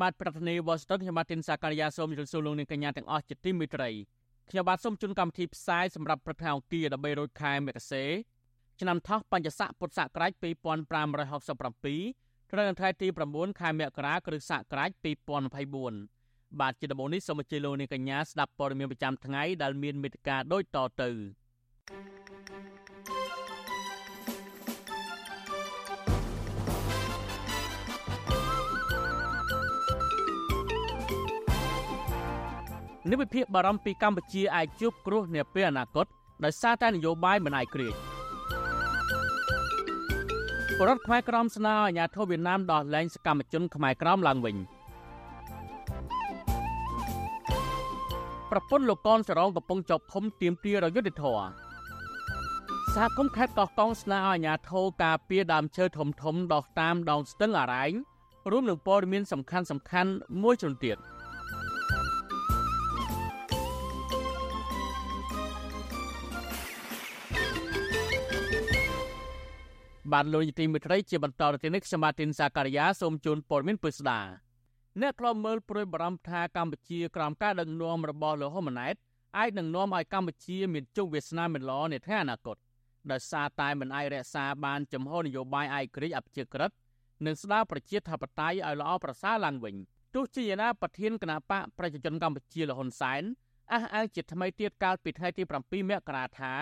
បាទប្រធានាទីវ៉ាស៊ីនតោនខ្ញុំបាទទីនសាការីយ៉ាសូមជម្រាបសួរលោកអ្នកកញ្ញាទាំងអស់ជាទីមេត្រីខ្ញុំបាទសូមជូនកម្មវិធីផ្សាយសម្រាប់ព្រឹកថ្ងៃអង្គារ13រោចខែមករាឆ្នាំថោះបัญចស័កពុទ្ធសករាជ2567ត្រូវនៅថ្ងៃទី9ខែមករាគ្រិស្តសករាជ2024បាទជាដំបូងនេះសូមអញ្ជើញលោកអ្នកកញ្ញាស្ដាប់ព័ត៌មានប្រចាំថ្ងៃដែលមានមេត្តាដូចតទៅ និវិភាកបារម្ភពីកម្ពុជាអាចជួបគ្រោះនាពេលអនាគតដោយសារតែនយោបាយមិនអាយក្រិចបរដ្ឋខ្មែរក្រមស្នើអាជ្ញាធរវៀតណាមដោះលែងសកម្មជនខ្មែរក្រមឡើងវិញប្រពន្ធលោកកនសរងកំពុងជាប់ឃុំទាមទាររយុទ្ធធរសហគមន៍ខេត្តកោះកុងស្នើឲ្យអាជ្ញាធរការពារដើមឈើធំធំដោះតាមដងស្ទឹងអរ៉ែងរួមនឹងព័ត៌មានសំខាន់សំខាន់មួយចំនួនទៀត បានលោកយទីមិត្តរីជាបន្តទៅនេះខ្ញុំបាទទីនសាការីយ៉ាសូមជូនព័ត៌មានពិស្ដាអ្នកខ្លំមើលព្រួយបារម្ភថាកម្ពុជាក្រោមការដឹកនាំរបស់លោកហ៊ុនម៉ាណែតអាចនឹងនាំឲ្យកម្ពុជាមានជោគវាសនាមិនល្អនាថ្ងៃអនាគតដោយសារតែមិនអាចរក្សាបានចំហនយោបាយឯករាជ្យអព្យាក្រឹតនិងស្ដារប្រជាធិបតេយ្យឲ្យល្អប្រសើរឡើងវិញទោះជាយ៉ាងណាប្រធានគណៈបកប្រជាជនកម្ពុជាលហ៊ុនសែនអះអាងជាថ្មីទៀតកាលពីថ្ងៃទី7មករាថា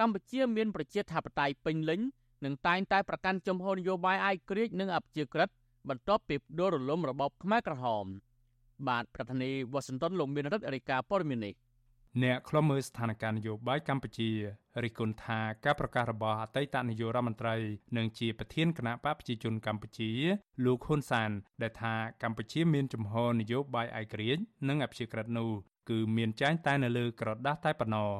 កម្ពុជាមានប្រជាធិបតេយ្យពេញលេញ និងតែងតែប្រកាន់ជំហរនយោបាយឯករាជ្យនិងអព្យាក្រឹតបន្ទាប់ពីដួលរលំរបបខ្មែរក្រហម បាទប្រធានាធិបតីវ៉ាស៊ីនតោនលោកមានរដ្ឋអេរិកាព័រមាននេះអ្នកខ្លំមើលស្ថានភាពនយោបាយកម្ពុជារិះគន់ថាការប្រកាសរបស់អតីតនាយករដ្ឋមន្ត្រីនិងជាប្រធានគណៈបកប្រជាជនកម្ពុជា លោកហ៊ុនសាន ដែលថាកម្ពុជាមានជំហរនយោបាយឯករាជ្យនិងអព្យាក្រឹតនោះគឺមានចែងតែនៅលើក្រដាស់តែប៉ុណ្ណោះ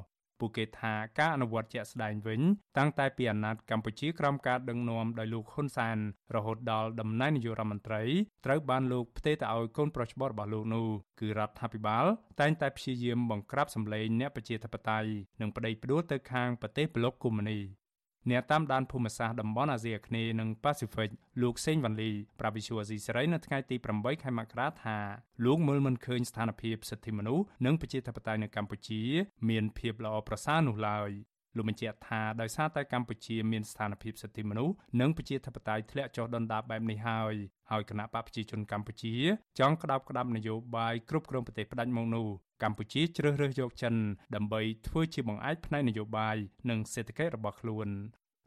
ពួកគេថាការអនុវត្តជាក់ស្ដែងវិញ តាំងតែពីអាណត្តិកម្ពុជាក្រោមការដឹកនាំដោយលោកហ៊ុនសានរហូតដល់តំណែងនាយករដ្ឋមន្ត្រីត្រូវបានលោកផ្ទេរទៅឲ្យកូនប្រុសច្បងរបស់លោកនោះគឺរដ្ឋាភិបាល តែងតែព្យាយាមបង្ក្រាបសម្លេងអ្នកប្រជាធិបតេយ្យនិងប្តេជ្ញាផ្ដួលទៅខាងប្រទេសប្លុកកុម្មុយនី អ្នកតាមដានភូមិសាស្ត្រតំបន់អាស៊ីអាគ្នេយ៍និងប៉ាស៊ីហ្វិកលោកសេងវ៉ាន់លីប្រាប់វិសុវអាស៊ីសេរីនៅថ្ងៃទី8ខែមករាថាលោកមើលមិនឃើញស្ថានភាពសិទ្ធិមនុស្សនិងប្រជាធិបតេយ្យនៅកម្ពុជា មានភាពល្អប្រសើរនោះឡើយលោកបញ្ជាក់ថាដោយសារតែកម្ពុជាមានស្ថានភាពសិទ្ធិមនុស្សនិងប្រជាធិបតេយ្យធ្លាក់ចុះដុនដាបបែបនេះហើយហើយគណៈបកប្រជាជនកម្ពុជាចង់ក្តាប់ក្តាប់នយោបាយគ្រប់គ្រងប្រទេសផ្ដាច់មកនោះ កម្ពុជាជ្រើសរើសយកចិនដើម្បីធ្វើជាបង្អែកផ្នែកនយោបាយនិងសេដ្ឋកិច្ចរបស់ខ្លួន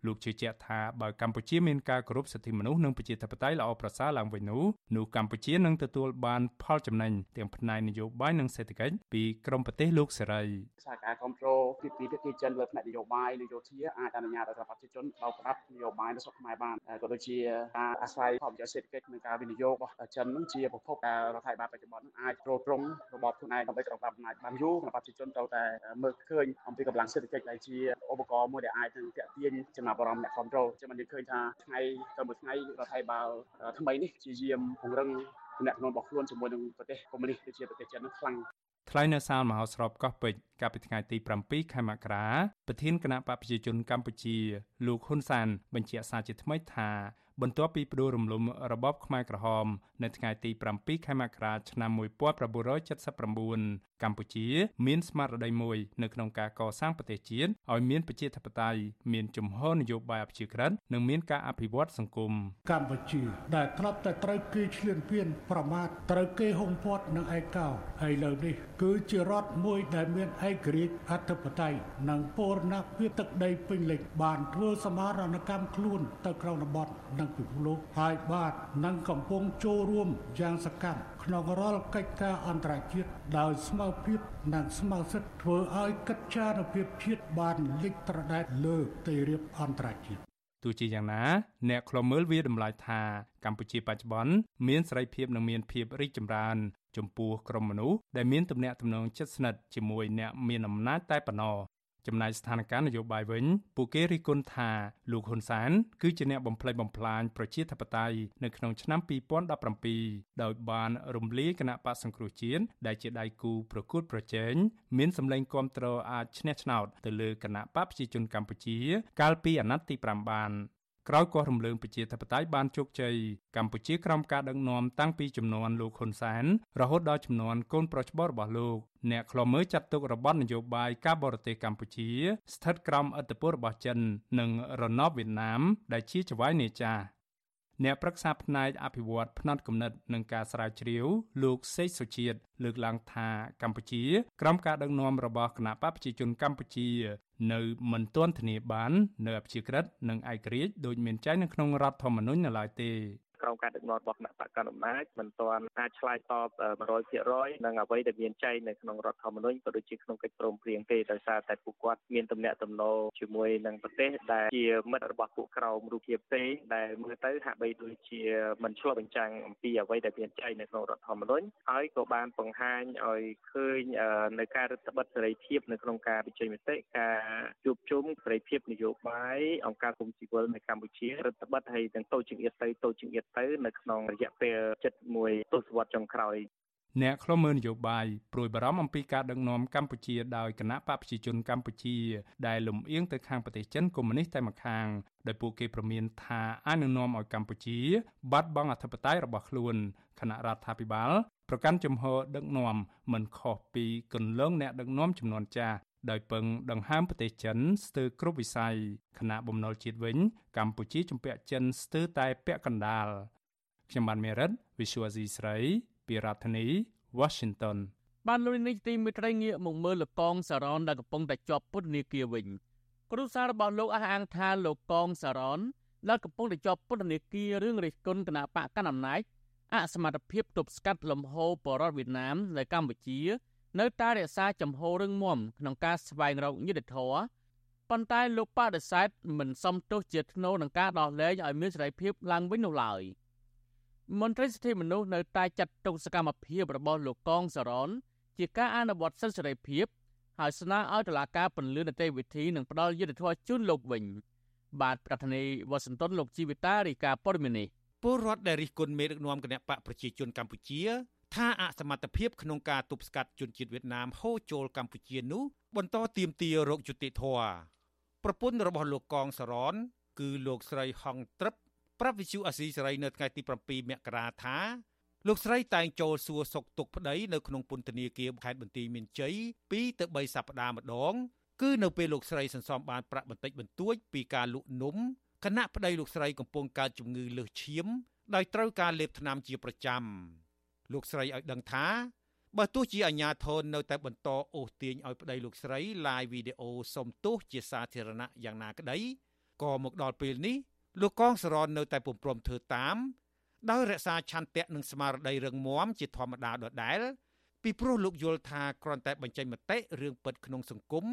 លោកជឿជាក់ថាបើកម្ពុជាមានការគោរពសិទ្ធិមនុស្សនិងប្រជាធិបតេយ្យល្អប្រសើរឡើងវិញនោះនោះកម្ពុជានឹងទទួលបានផលចំណេញទាំងផ្នែកនយោបាយនិងសេដ្ឋកិច្ចពីក្រមប្រទេសលោកសេរីសារការគ្រប់គ្រងពីពីភាគីចិនលើផ្នែកនយោបាយនយោធាអាចអនុញ្ញាតឲ្យប្រជាជនដល់ប្រាប់នយោបាយនៅស្រុកខ្មែរបានក៏ដូចជាការអាស្រ័យផលប្រយោជន៍សេដ្ឋកិច្ចនិងការវិនិយោគរបស់ចិននឹងជាប្រភពដែលរដ្ឋាភិបាលបច្ចុប្បន្ននឹងអាចទ្រទ្រង់របបខ្លួនឯងដើម្បីក្រោមអំណាចបានយូរប្រជាជនត្រូវតែមើលឃើញអំពីកម្លាំងសេដ្ឋកិច្ចដែលជាឧបករណ៍មួយដែលអាចនឹងទាក់ទាញចំណាប់អារម្មណ៍អ្នកគ្រប់គ្រងចាំមិនឃើញថាថ្ងៃទៅមួយថ្ងៃរដ្ឋាភិបាលថ្មីនេះជាយាមពង្រឹងទំនាក់ទំនងរបស់ខ្លួនជាមួយនឹងប្រទេសកុម្មុយនីសដូចជាប្រទេសចិននោះខ្លាំងថ្លែងនៅសាលមហោស្រពកោះពេជ្រកាលពីថ្ងៃទី7ខែមករាប្រធានគណៈបកប្រជាជនកម្ពុជាលោកហ៊ុនសាន បញ្ជាក់សារជាថ្មីថាបន្ទាប់ពីផ្ដួលរំលំរបបខ្មែរក្រហម នៅថ្ងៃទី7ខែមករាឆ្នាំ1979 កម្ពុជាមានស្មារតីមួយនៅក្នុងការកសាងប្រទេសជាតិឲ្យមានប្រជាធិបតេយ្យមានជំហរនយោបាយអព្យាក្រឹតនិងមានការអភិវឌ្ឍសង្គមកម្ពុជាដែលធ្លាប់តែត្រូវគេឈ្លានពានប្រមាថត្រូវគេហុំព័ទ្ធនឹងឯកោហើយលើនេះគឺជារដ្ឋមួយដែលមានឯករាជ្យអធិបតេយ្យនិងពរណភាពទឹកដីពេញលេញបានធ្វើសមារណកម្មខ្លួនទៅក្នុងតំបន់និងពិភពលោកហើយបាទនឹងកំពុងចូលរួមយ៉ាងសកម្ម ក្នុងរាល់កិច្ចការអន្តរជាតិដោយស្មារភាពនិងស្មារសិទ្ធធ្វើឲ្យកិច្ចចារភាពជាតិបានលេចត្រដែតលើទីរៀបអន្តរជាតិទោះជាយ៉ាងណាអ្នកខ្លមើលវាតម្លៃថាកម្ពុជាបច្ចុប្បន្នមានសេរីភាពនិងមានភាពរីកចម្រើន ចំពោះក្រុមមនុស្សដែលមានទំនាក់ទំនងជិតស្និទ្ធជាមួយអ្នកមានអំណាចតែប៉ុណ្ណោះ ចំណែកស្ថានភាពនយោបាយវិញពួកគេរិះគន់ថាលោកហ៊ុនសែនគឺជាអ្នកបំផ្លិចបំផ្លាញប្រជាធិបតេយ្យនៅក្នុងឆ្នាំ2017ដោយបានរំលាយគណៈបកសង្គ្រោះជាតិដែលជាដៃគូប្រកួតប្រជែងមានសម្លេងគាំទ្រអាចឈ្នះឆ្នោតទៅលើគណៈបកប្រជាជនកម្ពុជា កាលពីអាណត្តិទី5បាន ក្រោយគាស់រំលើងប្រជាធិបតេយ្យបានជោគជ័យកម្ពុជាក្រោមការដឹកនាំតាំងពីចំនួនលោកហ៊ុនសែនរហូតដល់ចំនួនកូនប្រុសច្បងរបស់លោកអ្នកខ្លមើចាត់ទុករបបនយោបាយការបរទេសកម្ពុជា ស្ថិតក្រោមឥទ្ធិពលរបស់ចិន និងរណបវៀតណាមដែលជាចៅហ្វាយនេចាស់ អ្នកប្រឹក្សាផ្នែកអភិវឌ្ឍផ្នែកគណិតនិងការស្រាវជ្រាវលោកសេកសុជាតិលើកឡើងថាកម្ពុជាក្រោមការដឹកនាំរបស់គណៈបកប្រជាជនកម្ពុជា នៅមិនទាន់ធានាបាននៅអព្យាក្រឹតនិងឯករាជ្យដោយមានចែងនៅក្នុងរដ្ឋធម្មនុញ្ញនៅឡើយទេ ក្រោមការដឹកនាំរបស់គណៈបកកណ្ដាលអំណាចមិនទាន់អាចឆ្លើយតប100%នឹងអ្វីដែលមានចែងនៅក្នុងរដ្ឋធម្មនុញ្ញក៏ដូចជាក្នុងកិច្ចព្រមព្រៀងទេដោយសារតែពួកគាត់មានទំនាក់ទំនងជាមួយនឹងប្រទេសដែលជាមិត្តរបស់ពួកក្រមរូបភាពផ្សេងដែលមើលទៅហាក់បីដូចជាមិនឆ្លុះបញ្ចាំងអំពីអ្វីដែលមានចែងនៅក្នុងរដ្ឋធម្មនុញ្ញហើយក៏បានបង្ហាញឲ្យឃើញនៅការរដ្ឋបិទសេរីភាពនៅក្នុងការបញ្ចេញមតិការជួបជុំសេរីភាពនយោបាយអង្គការគុំស៊ីវិលនៅកម្ពុជារដ្ឋបិទហើយទាំងតូចចង្អៀតទៅតូចចង្អៀតទៅនៅក្នុងរយៈពេល71ទសវត្សរ៍ចុងក្រោយអ្នកខ្លមើលនយោបាយព្រួយបារម្ភអំពីការដឹកនាំកម្ពុជាដោយគណៈបកប្រជាជនកម្ពុជាដែលលំអៀងទៅខាងប្រទេសចិនកុម្មុយនីសតែម្ខាងដោយពួកគេប្រមានថាអាចនឹងនាំឲ្យកម្ពុជា បាត់បង់អធិបតេយ្យរបស់ខ្លួនគណៈរដ្ឋាភិបាលប្រកាន់ជំហរដឹកនាំមិនខុសពីគន្លងអ្នកដឹកនាំចំនួនចាស់ ដោយពឹងដង្ហើមប្រទេសចិនស្ទើរគ្រប់វិស័យគណៈបំណុលជាតិវិញ កម្ពុជាជំពាក់ចិនស្ទើរតែពាក់កណ្ដាលខ្ញុំបានមេរិត Visual C ស្រីពីរដ្ឋធានី Washington បានលុយនេះទីមេត្រីងាកមកមើលលោកកងសារ៉នដែលកំពុងតែជាប់ពន្ធនាគារវិញគ្រូសាររបស់លោកអះអាងថាលោកកងសារ៉នដែលកំពុងតែជាប់ពន្ធនាគាររឿងរិះគន់គណៈបកកណ្ដាលអំណាចអសមត្ថភាពទប់ស្កាត់លំហូរបរដ្ឋវៀតណាមនៅកម្ពុជា នៅតែរក្សាចំហររឹងមាំក្នុងការស្វែងរកយុត្តិធម៌ប៉ុន្តែលោកបដិសេធមិនសមទោសជាធ្នូនឹងការដោះលែងឲ្យមានសេរីភាពឡើងវិញនោះឡើយ។មន្ត្រីសិទ្ធិមនុស្សនៅតែចាត់ទុកសកម្មភាពរបស់លោកកងសរនជាការអនុវត្តសិទ្ធិសេរីភាពហើយស្នើឲ្យតុលាការពន្យានីតិវិធីនិងផ្ដល់យុត្តិធម៌ជូនលោកវិញបាទប្រធានាធិបតីវ៉ាស៊ីនតោនលោកជីវិតារីកាព័រមីនីពលរដ្ឋដែលរិះគន់មេដឹកនាំគណៈបកប្រជាជនកម្ពុជា ថាអសមត្ថភាពក្នុងការទប់ស្កាត់ជនជាតិវៀតណាមហូរចូលកម្ពុជានោះបន្តទៀមទារោគយុតិធធប្រពន្ធរបស់លោកកងសរន គឺលោកស្រីហងត្រឹបប្រាប់វិទ្យុអាស៊ីសេរីនៅថ្ងៃទី7មករាថាលោកស្រីតែងចូលសួរសុខទុក្ខប្តីនៅក្នុងពន្ធនាគារខេត្តបន្ទាយមានជ័យ2ទៅ3សប្តាហ៍ម្ដង គឺនៅពេលលោកស្រីសន្សំបានប្រាក់បន្តិចបន្តួចពីការលក់នំគណៈប្តីលោកស្រីកំពុងកើតជំងឺលើសឈាមដោយត្រូវការលេបថ្នាំជាប្រចាំ លោកស្រីឲ្យដឹងថាបើទោះជាអាញាធននៅតែបន្តអូសទាញឲ្យប្តីលោកស្រី live វីដេអូសុំទោសជាសាធារណៈយ៉ាងណាក្តីក៏មកដល់ពេលនេះលោកកងសរននៅតែពុំព្រមធ្វើតាមដោយរក្សាឆន្ទៈនិងស្មារតីរឹងមាំជាធម្មតាដដែលពីព្រោះលោកយល់ថាគ្រាន់តែបញ្ចេញមតិរឿងពិតក្នុងសង្គម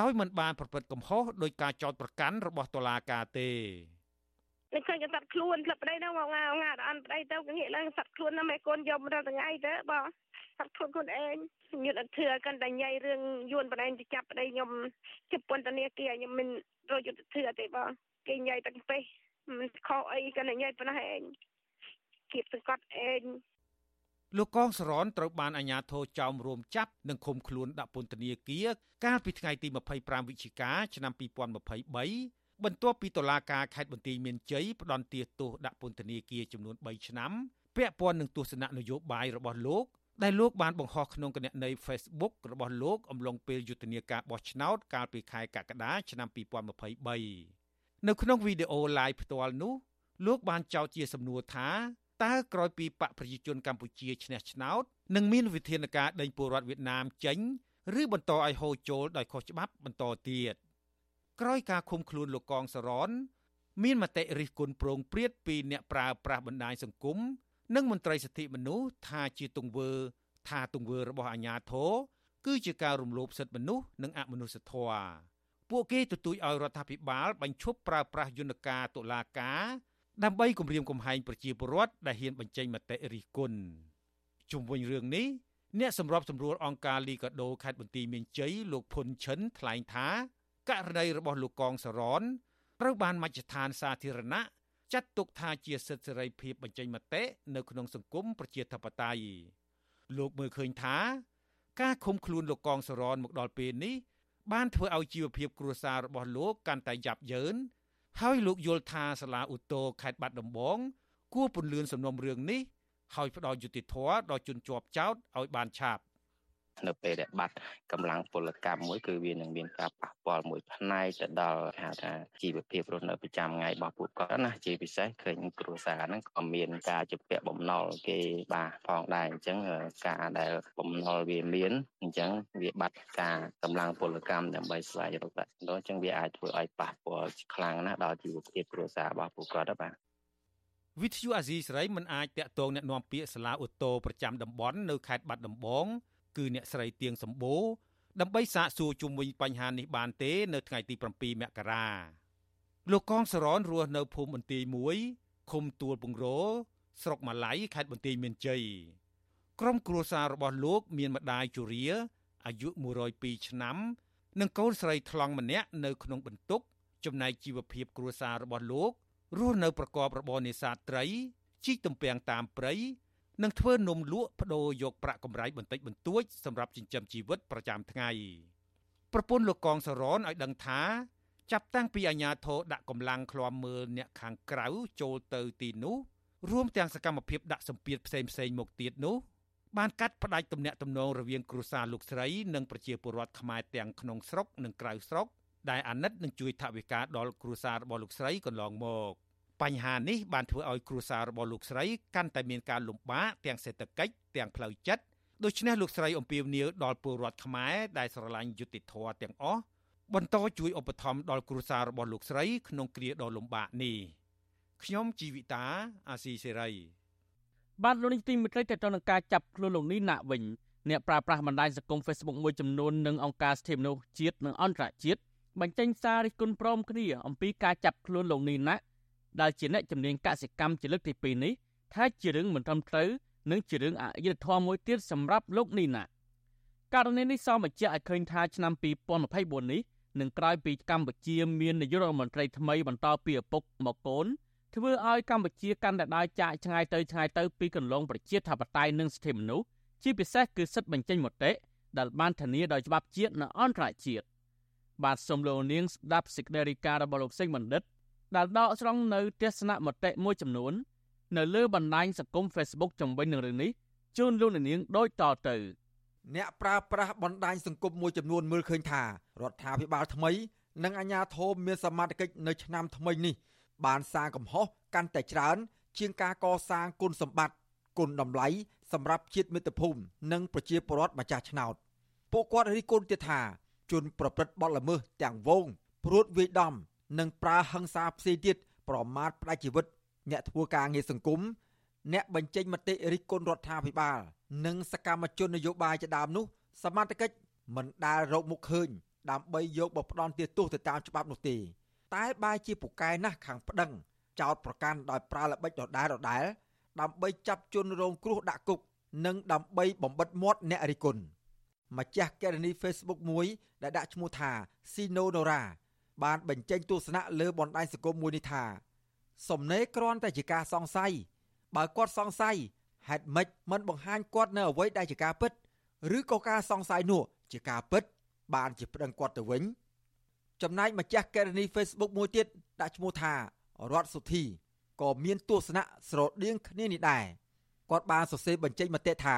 ដោយមិនបានប្រព្រឹត្តកំហុសដោយការចោទប្រកាន់របស់តុលាការទេ នឹងឃើញសត្វខ្លួនផ្លឹបប្តីហ្នឹងមកងាងាអន់ប្តីទៅងាកឡើងសត្វខ្លួនហ្នឹងមេកូនយករាល់ថ្ងៃទៅបងសត្វខ្លួនខ្លួនឯងខ្ញុំអត់ធឿកាន់តែញ៉ៃរឿងយួនបណ្ដែងទៅចាប់ប្តីខ្ញុំជិបពន្ធនាគារខ្ញុំមិនរយុទ្ធធឿទេបងគេញ៉ៃតែពេះមិនខុសអីកាន់តែញ៉ៃប៉ុណ្ណោះឯងគៀបសង្កត់ឯងលោកកងសរនត្រូវបានអាជ្ញាធរចោមរួមចាប់និងឃុំខ្លួនដាក់ពន្ធនាគារកាលពីថ្ងៃទី25វិច្ឆិកាឆ្នាំ2023 បន្ទាប់ពីតុលាការខេត្តបន្ទាយមានជ័យផ្តន្ទាទោសដាក់ពន្ធនាគារចំនួន3ឆ្នាំពាក់ព័ន្ធនឹងទស្សនៈនយោបាយរបស់លោកដែលលោកបានបង្ហោះក្នុងគណនី Facebook របស់លោកអំឡុងពេលយុទ្ធនាការបោះឆ្នោតកាលពីខែកក្កដាឆ្នាំ2023នៅក្នុងវីដេអូ live ផ្ទាល់នោះលោកបានចោទជាសំណួរថាតើក្រោយពីបកប្រជាជនកម្ពុជាឈ្នះឆ្នោតនឹងមានវិធានការដេញពលរដ្ឋវៀតណាមចេញឬបន្តឲ្យហូរចូលដោយខុសច្បាប់បន្តទៀត ក្រោយការឃុំខ្លួនលោកកងសរនមានមតិរិះគន់ប្រងព្រាតពីអ្នកប្រើប្រាស់បណ្ដាញសង្គមនិងមន្ត្រីសិទ្ធិមនុស្សថាជាទង្វើ ថាទង្វើរបស់អាជ្ញាធរគឺជាការរំលោភសិទ្ធិមនុស្សនិងអមនុស្សធម៌ពួកគេទទូចឲ្យរដ្ឋាភិបាលបញ្ឈប់ប្រើប្រាស់យន្តការតុលាការដើម្បីគម្រាមកំហែងប្រជាពលរដ្ឋដែលហ៊ានបញ្ចេញមតិរិះគន់ជុំវិញរឿងនេះអ្នកសម្របសម្រួលអង្គការលីកាដូខេត្តបន្ទាយមានជ័យលោកភុនឈិនថ្លែងថា ករណីរបស់លោកកងសរនត្រូវបានមជ្ឈដ្ឋានសាធារណៈចាត់ទុកថាជាសិទ្ធិសេរីភាពបញ្ចេញមតិនៅក្នុងសង្គមប្រជាធិបតេយ្យលោកមើលឃើញថា ការឃុំខ្លួនលោកកងសរនមកដល់ពេលនេះ បានធ្វើឲ្យជីវភាពគ្រួសាររបស់លោកកាន់តែយ៉ាប់យ៉ឺនហើយលោកយល់ថាសាលាឧទ្ធរខេត្តបាត់ដំបង គួរពន្លឿនសំណុំរឿងនេះហើយផ្ដល់យុតិធធដល់ជនជាប់ចោតឲ្យបានឆាប់ នៅពេលដែលបាត់កម្លាំងពលកម្មមួយគឺវានឹងមានការប៉ះពាល់មួយផ្នែកទៅដល់ហៅថាជីវភាពរស់នៅប្រចាំថ្ងៃរបស់ពួកគាត់ណាជាពិសេសឃើញគ្រួសារហ្នឹងក៏មានការជំពាក់បំណុលគេបាទផងដែរអញ្ចឹងការដែលបំណុលវាមានអញ្ចឹងវាបាត់ការកម្លាំងពលកម្មដើម្បីស្វែងរកប្រាក់ចំណូលអញ្ចឹងវាអាចធ្វើឲ្យប៉ះពាល់ខ្លាំងណាស់ដល់ជីវភាពគ្រួសាររបស់ពួកគាត់បាទវិទ្យុអាស៊ីសេរីមិនអាចតាក់ទងแนะនាំពាក្យសាលាឧទ្ធរប្រចាំតំបន់នៅខេត្តបាត់ដំបង គឺអ្នកស្រីទៀងសម្បូរដើម្បីសាកសួរជុំវិញបញ្ហានេះបានទេ នៅថ្ងៃទី7មករាលោកកងសរនរស់នៅភូមិបន្ទាយមួយឃុំទួលពងរោស្រុកម៉ាឡៃខេត្តបន្ទាយមានជ័យក្រុមគ្រួសាររបស់លោក មានម្ដាយជរាអាយុ102ឆ្នាំ និងកូនស្រីថ្លង់ម្នាក់នៅក្នុងបន្ទុក ចំណែកជីវភាពគ្រួសាររបស់លោក រស់នៅប្រកបរបរនេសាទត្រីជីកទំពាំងតាមព្រៃ និងធ្វើនំលក់បដូរយកប្រាក់កម្រៃបន្តិចបន្តួចសម្រាប់ចិញ្ចឹមជីវិតប្រចាំថ្ងៃប្រពន្ធលោកកងសរនឲ្យដឹងថាចាប់តាំងពីអាញាធរដាក់កម្លាំងឃ្លាំមើលអ្នកខាងក្រៅចូលទៅទីនោះរួមទាំងសកម្មភាពដាក់សម្ពាធផ្សេងផ្សេងមកទៀតនោះបានកាត់ផ្ដាច់ទំនាក់ទំនងរវាងគ្រួសារលោកស្រីនិងប្រជាពលរដ្ឋខ្មែរទាំងក្នុងស្រុកនិងក្រៅស្រុកដែលអាណិតនឹងជួយថវិកាដល់គ្រួសាររបស់លោកស្រីកន្លងមក បញ្ហានេះបានធ្វើឲ្យគ្រួសាររបស់លោកស្រីកាន់តែមានការលំបាកទាំងសេដ្ឋកិច្ចទាំងផ្លូវចិត្តដូច្នេះលោកស្រីអំពាវនាវដល់ពលរដ្ឋខ្មែរដែលស្រឡាញ់យុត្តិធម៌ទាំងអស់បន្តជួយឧបត្ថម្ភដល់គ្រួសាររបស់លោកស្រីក្នុងគ្រាដ៏លំបាកនេះខ្ញុំជីវិតាអាស៊ីសេរីបាទលោកនេះទីមិត្តទៅទៅនឹងការចាប់ខ្លួនលោកនេះណាក់វិញអ្នកប្រើប្រាស់បណ្ដាញសង្គម Facebook មួយចំនួននិងអង្គការសិទ្ធិមនុស្សជាតិនិងអន្តរជាតិបញ្ចេញសាររិះគន់ព្រមគ្នាអំពីការចាប់ខ្លួនលោកនេះណាក់ ដែលជាអ្នកជំនាញកសិកម្មជាលើកទី2នេះថាជារឿងមិនត្រឹមត្រូវនិងជារឿងអយុត្តិធម៌មួយទៀតសម្រាប់លោកនីណាករណីនេះសមបញ្ជាក់ឲ្យឃើញថាឆ្នាំ2024នេះនឹងក្រោយពីកម្ពុជាមាននាយករដ្ឋមន្ត្រីថ្មីបន្តពីឪពុកមកកូនធ្វើឲ្យកម្ពុជាកាន់តែដើរចាកឆ្ងាយទៅឆ្ងាយទៅពីកន្លងប្រជាធិបតេយ្យនិងសិទ្ធិមនុស្សជាពិសេសគឺសិទ្ធិបញ្ចេញមតិដែលបានធានាដោយច្បាប់ជាតិនិងអន្តរជាតិបាទសូមលោកនាងស្ដាប់សេចក្តីរាយការណ៍របស់លោកសេងបណ្ឌិត ដែលដកស្រង់នៅទស្សនៈមតិមួយចំនួន នៅលើបណ្ដាញសង្គម Facebook ជំវិញនឹងរឿងនេះជូនលោកនាងដូចតទៅអ្នកប្រើប្រាស់បណ្ដាញសង្គមមួយចំនួនមើលឃើញថារដ្ឋាភិបាលថ្មី និងអាជ្ញាធរមានសមត្ថកិច្ចនៅឆ្នាំថ្មីនេះ បានសាងកំហុសកាន់តែច្រើន ជាងការកសាងគុណសម្បត្តិគុណតម្លៃសម្រាប់ជាតិមាតុភូមិនិងប្រជាពលរដ្ឋម្ចាស់ឆ្នោតពួកគាត់រិះគន់ទៀតថាជនប្រព្រឹត្តបទល្មើសទាំងវងព្រួតវាយដំ និងប្រើហិង្សាផ្សេងទៀតប្រមាថផ្ដាច់ជីវិត អ្នកធ្វើការងារសង្គមអ្នកបញ្ចេញមតិរិះគន់រដ្ឋាភិបាល និងសកម្មជននយោបាយជាដើមនោះ សមត្ថកិច្ចមិនដែលរកមុខឃើញ ដើម្បីយកបផ្ដន់ទោសទៅតាមច្បាប់នោះទេតែបែរជាពូកែណាស់ខាងប្តឹងចោតប្រកាន់ដោយប្រើល្បិចដដែលដដែលដើម្បីចាប់ជនរងគ្រោះដាក់គុកនិងដើម្បីបំបិតមាត់អ្នករិះគន់ម្ចាស់កេរនី Facebook មួយដែលដាក់ឈ្មោះថា Sino Nora បានបញ្ចេញទស្សនៈលើបណ្ដាញសង្គមមួយនេះថាសំណេរគ្រាន់តែជាការសង្ស័យបើគាត់សង្ស័យហេតុម៉េចមិនបង្ហាញគាត់នៅអ្វីដែលជាការពិតឬក៏ការសង្ស័យនោះជាការពិត បានជាប្តឹងគាត់ទៅវិញចំណែកម្ចាស់កេរនី Facebook មួយទៀតដាក់ឈ្មោះថារតសុធីក៏មានទស្សនៈស្រដៀងគ្នានេះដែរគាត់បានសរសេរបញ្ចេញមតិថា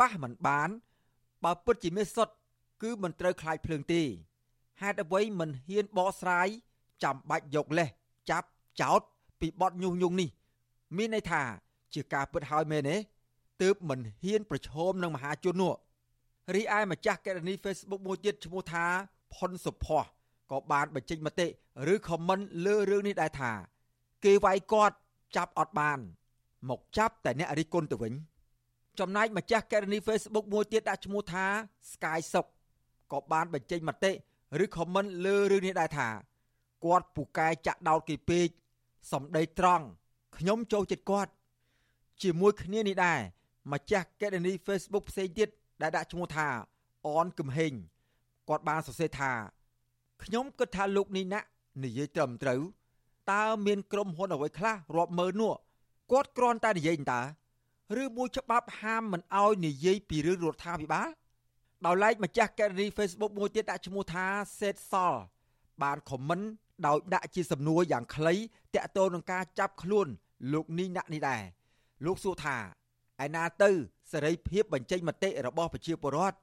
ប៉ះមិនបាន បើពិតជាមានសុទ្ធគឺមិនត្រូវខ្លាចភ្លើងទេ ហេតុអ្វីមិនហ៊ានបកស្រាយចាំបាច់យកលេសចាប់ចោតពីបទញុះញង់នេះ មានន័យថាជាការពិតហើយមែនទេទើបមិនហ៊ានប្រឈមនឹងមហាជននោះរីឯម្ចាស់កេរនី Facebook មួយទៀតឈ្មោះថាផុនសុផោះក៏បានបញ្ចេញមតិឬ comment លើរឿងនេះដែរថា គេវាយគាត់ចាប់អត់បាន មកចាប់តែអ្នករិះគន់ទៅវិញ ចំណែកម្ចាស់កេរនី Facebook មួយទៀតដាក់ឈ្មោះថា Sky Sok ក៏បានបញ្ចេញមតិ ឬ comment លើរឿងនេះដែរថាគាត់ពូកែចាក់ដោតគេពេកសំដីត្រង់ខ្ញុំចូលចិត្តគាត់ជាមួយគ្នានេះដែរម្ចាស់កេរនី Facebook ផ្សេងទៀតដែលដាក់ឈ្មោះថាអនគឹមហេងគាត់បានសរសេរថាខ្ញុំគិតថាលោកនេះណាក់និយាយត្រឹមត្រូវតើមានក្រុមហ៊ុនអ្វីខ្លះរាប់ម៉ឺននោះគាត់គ្រាន់តែនិយាយតើឬមួយច្បាប់ហាមមិនអោយនិយាយពីរឿងរដ្ឋាភិបាល ដោយឡែកម្ចាស់កេរនី Facebook មួយទៀតដាក់ឈ្មោះថាសេតសលបានខមមិនដោយដាក់ជាសំណួរយ៉ាងខ្លីតាក់ទងនឹងការចាប់ខ្លួន លោកនីណាក់នេះដែរលោកសួរថាឯណាទៅសេរីភាពបញ្ចេញមតិរបស់ប្រជាពលរដ្ឋ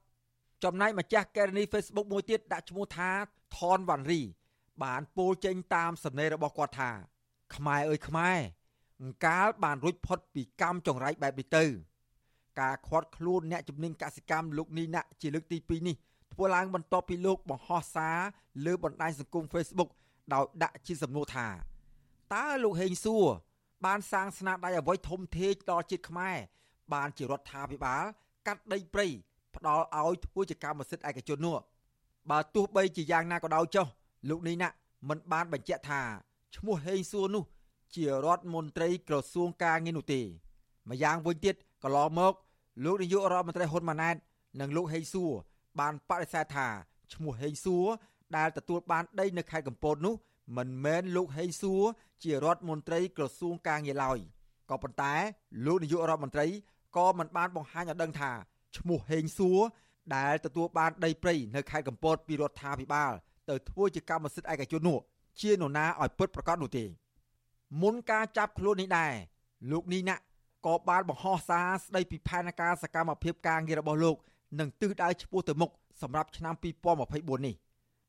ចំណែកម្ចាស់កេរនី Facebook មួយទៀតដាក់ឈ្មោះថាថនវ៉ាន់រី បានពោលចេញតាមសំណេររបស់គាត់ថាខ្មែរអើយខ្មែរអង្កាលបានរួចផុតពីកម្មចង្រៃបែបនេះទៅ ការខាត់ខ្លួនអ្នកជំនាញកសិកម្មលោកនីណាក់ជាលើកទី2នេះធ្វើឡើងបន្ទាប់ពីលោកបង្ហោះសារលើបណ្ដាញសង្គម Facebook ដោយដាក់ជាសំណួរថាតើលោកហេងសួរបានសាងស្នាដៃអ្វីធំធេងដល់ជាតិខ្មែរបានជារដ្ឋាភិបាល កាត់ដីព្រៃផ្ដល់ឲ្យធ្វើជាកម្មសិទ្ធិឯកជននោះបើទោះបីជាយ៉ាងណាក៏ដោយចុះលោកនេះណាមិនបានបញ្ជាក់ថាឈ្មោះហេងសួរនោះ ជារដ្ឋមន្ត្រីក្រសួងការងារនោះទេម្យ៉ាងវិញទៀតកន្លងមក លោកនាយករដ្ឋមន្ត្រីហ៊ុនម៉ាណែតនិងលោកហេងសួរបានបដិសេធថាឈ្មោះហេងសួរដែលទទួលបានដីនៅខេត្តកំពតនោះមិនមែនលោកហេងសួរជារដ្ឋមន្ត្រីក្រសួងការងារឡើយក៏ប៉ុន្តែលោកនាយករដ្ឋមន្ត្រីក៏មិនបានបង្ហាញឲ្យដឹងថាឈ្មោះហេងសួរដែលទទួលបានដីព្រៃនៅខេត្តកំពតពីរដ្ឋាភិបាលទៅធ្វើជាកម្មសិទ្ធិឯកជននោះជានរណាឲ្យពិតប្រាកដនោះទេមុនការចាប់ខ្លួននេះដែរលោកនីណាក់ ក៏បានបង្ហោះសារស្ដីពីផែនការសកម្មភាពការងាររបស់លោកនិងទិសដៅឆ្ពោះទៅមុខសម្រាប់ឆ្នាំ2024នេះ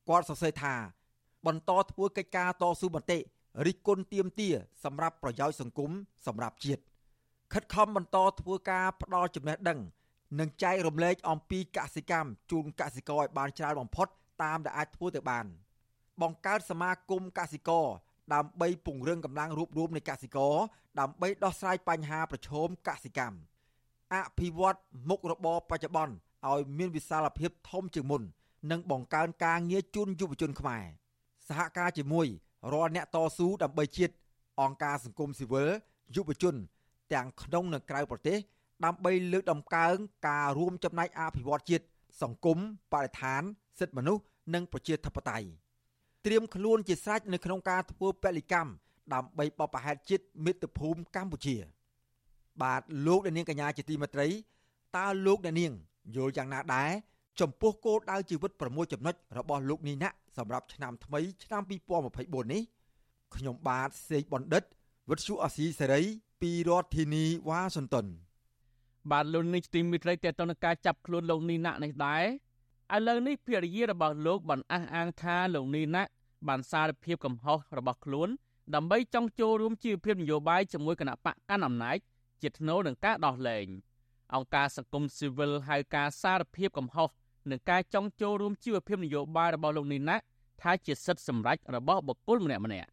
គាត់សរសេរថា បន្តធ្វើកិច្ចការតស៊ូមតិរិះគន់ទាមទារសម្រាប់ប្រយោជន៍សង្គមសម្រាប់ជាតិខិតខំបន្តធ្វើការផ្ដល់ចំណេះដឹងនិងចែករំលែកអំពីកសិកម្មជូនកសិករឲ្យបានច្រើនបំផុតតាមដែលអាចធ្វើទៅបាន បង្កើតសមាគមកសិករ ដើម្បីពង្រឹងកម្លាំងរួបរวมនៃកសិករដើម្បីដោះស្រាយបញ្ហាប្រឈមកសិកម្មអភិវឌ្ឍមុខរបរបច្ចុប្បន្នឲ្យមានវិសាលភាពធំជាងមុន និងបង្កើនការងារជូនយុវជនខ្មែរសហការជាមួយរាល់អ្នកតស៊ូដើម្បីជាតិអង្គការសង្គមស៊ីវិលយុវជន ទាំងក្នុងនិងក្រៅប្រទេស ដើម្បីលើកដំកើងការរួមចំណែកអភិវឌ្ឍជាតិសង្គមបរិស្ថានសិទ្ធិមនុស្សនិងប្រជាធិបតេយ្យ ត្រៀមខ្លួនជាស្រេចនៅក្នុងការធ្វើពលិកម្មដើម្បីបបផហេតជាតិមាតុភូមិកម្ពុជា បាទលោកអ្នកនាងកញ្ញាជាទីមេត្រីតើលោកអ្នកនាងយល់យ៉ាងណាដែរចំពោះគោលដៅជីវិត6ចំណុចរបស់លោកនីណាក់សម្រាប់ឆ្នាំថ្មីឆ្នាំ2024នេះខ្ញុំបាទសេកបណ្ឌិតវិទ្យុអស៊ីសេរីពីរដ្ឋធានីវ៉ាស៊ីនតោនបាទលោកនេះទីមិត្តរីតទៅនឹងការចាប់ខ្លួនលោកនីណាក់នេះដែរ ឥឡូវនេះភរិយារបស់លោកបានអះអាងថាលោកនីណាក់បានសារភាពកំហុសរបស់ខ្លួនដើម្បីចង់ចូលរួមជីវភាពនយោបាយជាមួយគណៈបកកាន់អំណាចជាថ្នូរនឹងការដោះលែងអង្គការសង្គមស៊ីវិលហៅការសារភាពកំហុសនិងការចង់ចូលរួមជីវភាពនយោបាយរបស់លោកនីណាថាជាសិទ្ធិសម្រេចរបស់បុគ្គលម្នាក់ម្នាក់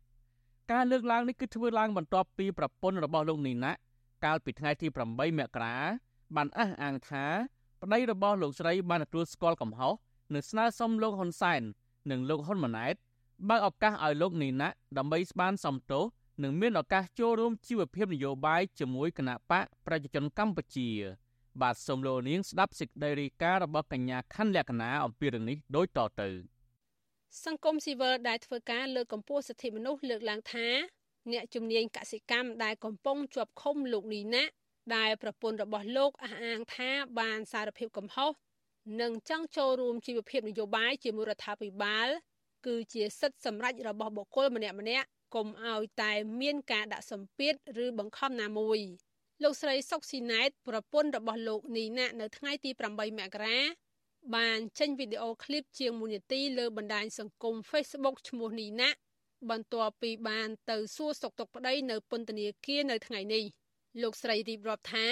ការលើកឡើងនេះគឺធ្វើឡើងបន្ទាប់ពីប្រពន្ធរបស់លោកនីណាកាលពីថ្ងៃទី8មករាបានអះអាងថា ប្តីរបស់លោកស្រីបានទទួលស្គាល់កំហុសនិងស្នើសុំលោកហ៊ុនសែននិងលោកហ៊ុនម៉ាណែតបើកឱកាសឲ្យលោកនីណាដើម្បីស្បានសំទោសនិងមានឱកាសចូលរួមជីវភាពនយោបាយជាមួយគណៈបកប្រជាជនកម្ពុជា បាទសូមលោកនាងស្ដាប់សេចក្តីរាយការណ៍របស់កញ្ញាខាន់លក្ខណាអំពីរឿងនេះដូចតទៅសង្គមស៊ីវិលដែលធ្វើការលើកកម្ពស់សិទ្ធិមនុស្សលើកឡើងថា អ្នកជំនាញកសិកម្មដែលកំពុងជាប់ឃុំលោកនីណា ដែលប្រពន្ធរបស់លោកអះអាងថាបានសារភាពកំហុសនិងចង់ចូលរួមជីវភាពនយោបាយជាមួយរដ្ឋាភិបាលគឺជាសិទ្ធិសម្រេចរបស់បុគ្គលម្នាក់ម្នាក់កុំឲ្យតែមានការដាក់សម្ពាធឬបង្ខំណាមួយលោកស្រីសុកស៊ីណែតប្រពន្ធរបស់លោកនីណានៅថ្ងៃទី8មករាបានចេញវីដេអូឃ្លីបជាង1នាទីលើបណ្ដាញសង្គម Facebook ឈ្មោះនីណាបន្ទាប់ពីបានទៅសួរសុខទុក្ខប្តីនៅពន្ធនាគារនៅថ្ងៃនេះ លោកស្រីរៀបរាប់ថា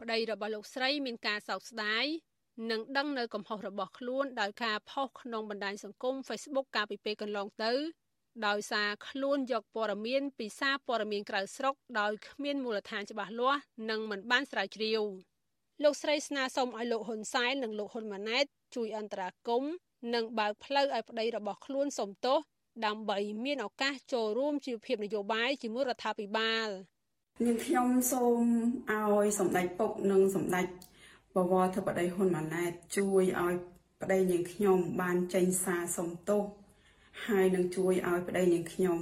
ប្តីរបស់លោកស្រីមានការសោកស្ដាយនិងដឹងនៅកំហុសរបស់ខ្លួនដោយការផុសក្នុងបណ្ដាញសង្គម Facebook កាលពីពេលកន្លងទៅ ដោយសារខ្លួនយកព័ត៌មានពីសារព័ត៌មានក្រៅស្រុកដោយគ្មានមូលដ្ឋានច្បាស់លាស់និងមិនបានស្រាវជ្រាវលោកស្រីស្នើសុំឲ្យលោកហ៊ុនសែននិងលោកហ៊ុនម៉ាណែតជួយអន្តរាគមន៍និងបើកផ្លូវឲ្យប្តីរបស់ខ្លួនសុំទោសដើម្បីមានឱកាសចូលរួមជីវភាពនយោបាយជាមួយរដ្ឋាភិបាល នាងខ្ញុំសូមឲ្យសម្ដេចពុកនិងសម្ដេចបវរធិបតីហ៊ុនម៉ាណែតជួយឲ្យប្តីនាងខ្ញុំបានចេញសារសុំទោសហើយនឹងជួយឲ្យប្តីនាងខ្ញុំ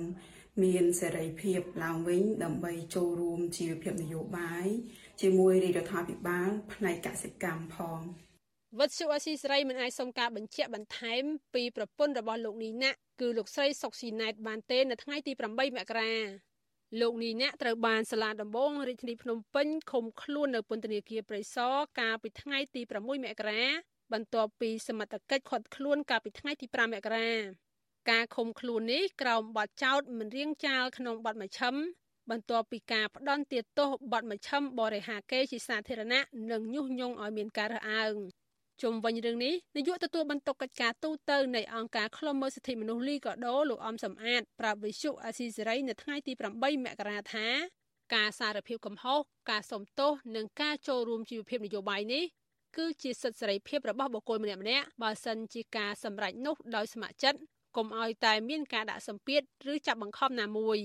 មានសេរីភាពឡើងវិញដើម្បីចូលរួមជីវភាពនយោបាយជាមួយរាជរដ្ឋាភិបាលផ្នែកកសិកម្មផងវត្តសុអសីស្រីមិនអាចសុំការបញ្ជាក់បន្ថែមពីប្រពន្ធរបស់លោកនីណាក់គឺលោកស្រីសុកស៊ីណែតបានទេនៅថ្ងៃទី8មករា លោកនីណាក់ត្រូវបានសាលាដំបងរាជធានីភ្នំពេញឃុំខ្លួននៅពន្ធនាគារព្រៃសរកាលពីថ្ងៃទី6មករាបន្ទាប់ពីសមត្ថកិច្ចឃាត់ខ្លួនកាលពីថ្ងៃទី5មករាការឃុំខ្លួននេះក្រោមបទចោទមិនរៀងចាលក្នុងបទមជ្ឈិមបន្ទាប់ពីការផ្ដន់ទាទោសបទមជ្ឈិមបរិហាកេជាសាធារណៈនិងញុះញង់ឲ្យមានការរើសអើង ជុំវិញរឿងនេះនាយកទទួលបន្ទុកកិច្ចការទូតនៃអង្គការឃ្លាំមើលសិទ្ធិមនុស្សលីកាដូលោកអំសំអាតប្រាប់វិសុអាស៊ីសេរីនៅថ្ងៃទី8មករាថាការសារភាពកំហុសការសុំទោសនិងការចូលរួមជីវភាពនយោបាយនេះគឺជាសិទ្ធិសេរីភាពរបស់បុគ្គលម្នាក់ៗបើសិនជាការសម្រេចនោះដោយស្ម័គ្រចិត្តកុំឲ្យតែមានការដាក់សម្ពាធឬចាប់បង្ខំណាមួយ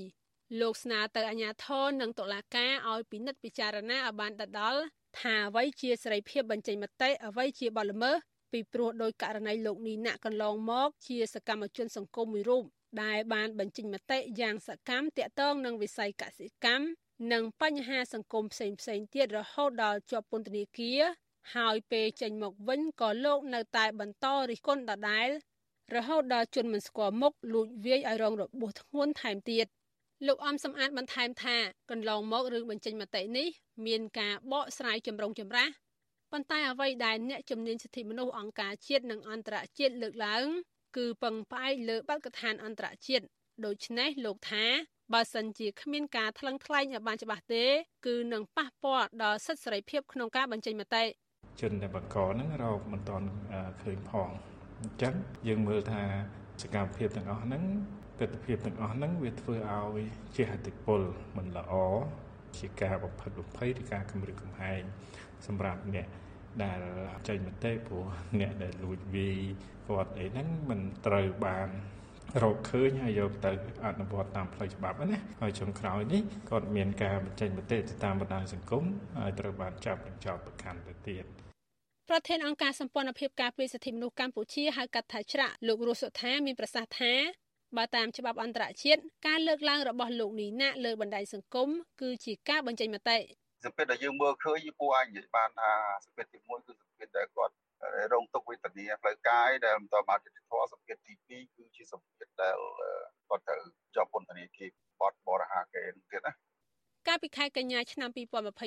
លោកស្នើទៅអាជ្ញាធរនិងតុលាការឲ្យពិនិត្យពិចារណាឲ្យបានដដល់ ថាអ្វីជាសេរីភាពបញ្ចេញមតិអ្វីជាបទល្មើសពីព្រោះដោយករណីលោកនីណាក់កន្លងមក ជាសកម្មជនសង្គមមួយរូបដែលបានបញ្ចេញមតិយ៉ាងសកម្មតាក់ទងនឹងវិស័យកសិកម្មនិងបញ្ហាសង្គមផ្សេងផ្សេងទៀតរហូតដល់ជាប់ពន្ធនាគារហើយពេលចេញមកវិញក៏លោកនៅតែបន្តរិះគន់ដដែលរហូតដល់ជនមិនស្គាល់មុខលួចវាយឲ្យរងរបួសធ្ងន់ថែមទៀត លោកអំសំអាតបន្ថែមថាកន្លងមករឿងបញ្ចេញមតិនេះមានការបកស្រាយចម្រុងចម្រាស់ប៉ុន្តែអ្វីដែលអ្នកជំនាញសិទ្ធិមនុស្សអង្គការជាតិនិងអន្តរជាតិលើកឡើង គឺពឹងផ្អែកលើបទកថាអន្តរជាតិដូច្នេះលោកថាបើសិនជាគ្មានការថ្លឹងថ្លែងឲ្យបានច្បាស់ទេ គឺនឹងប៉ះពាល់ដល់សិទ្ធិសេរីភាពក្នុងការបញ្ចេញមតិជនដែលបកកហ្នឹងរកមិនទាន់ឃើញផងអញ្ចឹងយើងមើលថាសកម្មភាពទាំងអស់ហ្នឹង ទស្សនវិជ្ជាទាំងអស់ហ្នឹងវាធ្វើឲ្យជាហតិពលមិនល្អជាការបំផិតបំភ័យឬការគំរាមកំហែងសម្រាប់អ្នកដែលចេញមតិព្រោះអ្នកដែលលួចវាយគាត់អីហ្នឹងមិនត្រូវបានរកឃើញហើយយកទៅអនុវត្តតាមផ្លូវច្បាប់ណាហើយចុងក្រោយនេះគាត់មានការបញ្ចេញមតិទៅតាមបណ្ដាញសង្គមហើយត្រូវបានចាប់និងចោទប្រកាន់ទៅទៀតប្រធានអង្គការសម្ព័ន្ធភាពការពារសិទ្ធិមនុស្សកម្ពុជាហៅកាត់ថាច្រាក់លោករស់សុថាមានប្រសាសន៍ថា បើតាមច្បាប់អន្តរជាតិការលើកឡើងរបស់លោកនីណាលើបណ្ដាញសង្គមគឺជាការបញ្ចេញមតិសម្ពាធដែលយើងមើលឃើញគួរឲ្យនិយាយបានថាសម្ពាធទី1គឺសម្ពាធដែលគាត់រងទុក្ខវេទនាផ្លូវកាយដែលបន្តមកជាធម៌សម្ពាធទី2គឺជាសម្ពាធដែលគាត់ត្រូវជាប់ពន្ធនាគារបត់បរិហាកេនទៀតណា កាលពីខែកញ្ញាឆ្នាំ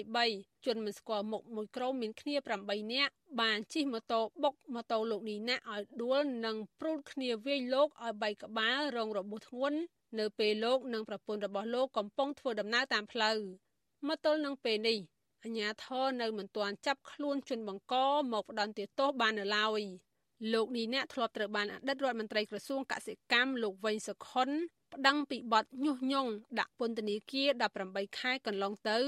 2023ជនមិនស្គាល់មុខមួយក្រុមមានគ្នា8នាក់បានជិះម៉ូតូបុកម៉ូតូលោកនីណាឲ្យដួលនិងព្រួតគ្នាវាយលោកឲ្យបែកក្បាលរងរបួសធ្ងន់នៅពេលលោកនិងប្រពន្ធរបស់លោកកំពុងធ្វើដំណើរតាមផ្លូវមកទល់នឹងពេលនេះអាជ្ញាធរនៅមិនទាន់ចាប់ខ្លួនជនបង្កមកផ្ដន្ទាទោសបាននៅឡើយ លោកនេះអ្នកធ្លាប់ត្រូវបានអតីតរដ្ឋមន្ត្រីក្រសួងកសិកម្មលោកវែងសុខុនប្តឹងពីបទញុះញង់ដាក់ពន្ធនាគារ18ខែកន្លងទៅ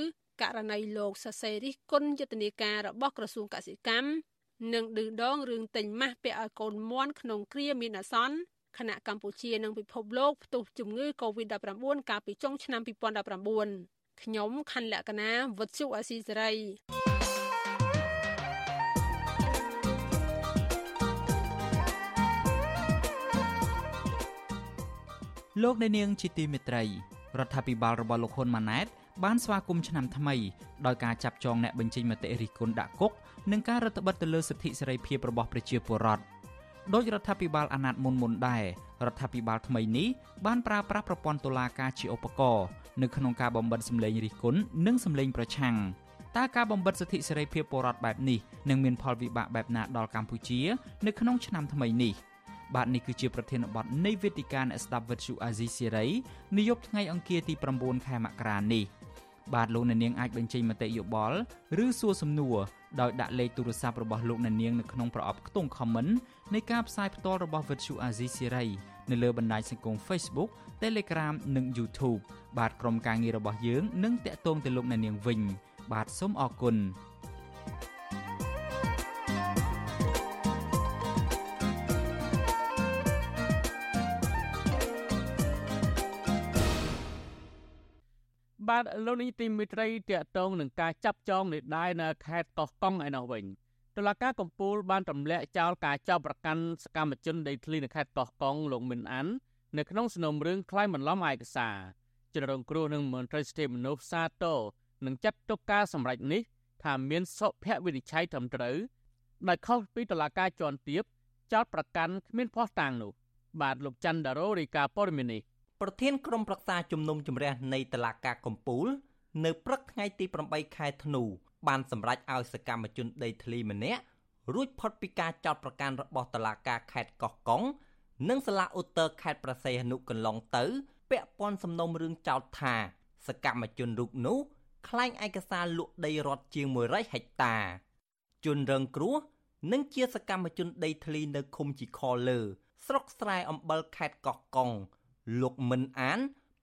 ករណីលោកសសេរិះគុណយុទ្ធនាការរបស់ក្រសួងកសិកម្មនិងឌឺដងរឿងទិញម៉ាស់ពាក់ឲ្យកូនមន់ក្នុងគ្រាមានអាសន្នខណៈកម្ពុជានិងពិភពលោកផ្ទុះជំងឺ Covid-19 កាលពីចុងឆ្នាំ2019ខ្ញុំខណ្ឌលក្ខណាវុទ្ធុអាស៊ីសេរី លោកអ្នកនាងជាទីមេត្រីរដ្ឋាភិបាលរបស់លោកហ៊ុនម៉ាណែតបានស្វាគមន៍ឆ្នាំថ្មីដោយការចាប់ចងអ្នកបញ្ចេញមតិរិះគន់ដាក់គុកនិងការរដ្ឋបិទទៅលើសិទ្ធិសេរីភាពរបស់ប្រជាពលរដ្ឋដោយរដ្ឋាភិបាលអាណត្តិមុនមុនដែររដ្ឋាភិបាលថ្មីនេះបានប្រើប្រាស់ប្រព័ន្ធតុលាការជាឧបករណ៍នៅក្នុងការបំបិទសម្លេងរិះគន់និងសម្លេងប្រឆាំងតើការបំបិទសិទ្ធិសេរីភាពពលរដ្ឋបែបនេះនឹងមានផលវិបាកបែបណាដល់កម្ពុជា នៅក្នុងឆ្នាំថ្មីនេះ។ បាទនេះគឺជាប្រធានបទនៃវេទិកាអ្នកស្ដាប់វិទ្យុអាស៊ីសេរីនាយប់ថ្ងៃអង្គារទី9ខែមករានេះបាទលោកអ្នកនាងអាចបញ្ចេញមតិយោបល់ឬសួរសំណួរដោយដាក់លេខទូរស័ព្ទរបស់លោកអ្នកនាងនៅក្នុងប្រអប់ខ្ទង់ comment នៃការផ្សាយផ្ទាល់របស់វិទ្យុអាស៊ីសេរីនៅលើបណ្ដាញសង្គម Facebook Telegram និង YouTube បាទក្រុមការងាររបស់យើងនឹងតាក់ទងទៅលោកអ្នកនាងវិញ បាទសូមអរគុណ បាទលោកនេះទីមិត្តរីតកតងនឹងការចាប់ចងនេះដែរនៅខេត្តកោះកុងឯនោះវិញតុលាការកំពូលបានទម្លាក់ចោលការចាប់ប្រកាន់សកម្មជនដីធ្លីនៅខេត្តកោះកុងលោកមិនអាននៅក្នុងសំណុំរឿងក្លែងបន្លំឯកសារជនរងគ្រោះនឹងមន្ត្រីសិទ្ធិមនុស្សសាទរនឹងចាត់ទុកការសម្រេចនេះថាមានសុភវិនិច្ឆ័យត្រឹមត្រូវដោយខុសពីតុលាការជាន់ទាបចោតប្រកាន់គ្មានភ័ស្តុតាងនោះ បាទលោកច័ន្ទដារ៉ូរីកាព័រមីនី ប្រធានក្រុមប្រឹក្សាជំនុំជម្រះនៃតុលាការកំពូល នៅព្រឹកថ្ងៃទី8ខែធ្នូបានសម្រេចឲ្យសកម្មជនដីធ្លីម្នាក់រួចផុតពីការចោទប្រកាន់របស់តុលាការខេត្តកោះកុងនិងសាលាឧត្តរខេត្តប្រស័យហនុកន្លងទៅពាក់ព័ន្ធសំណុំរឿងចោទថា សកម្មជនរូបនោះក្លែងឯកសារលក់ដីរដ្ឋជាង100ហិកតា ជនរងគ្រោះនិងជាសកម្មជនដីធ្លីនៅឃុំជីខលើស្រុកស្រែអំបិលខេត្តកោះកុង លោកមិនអាន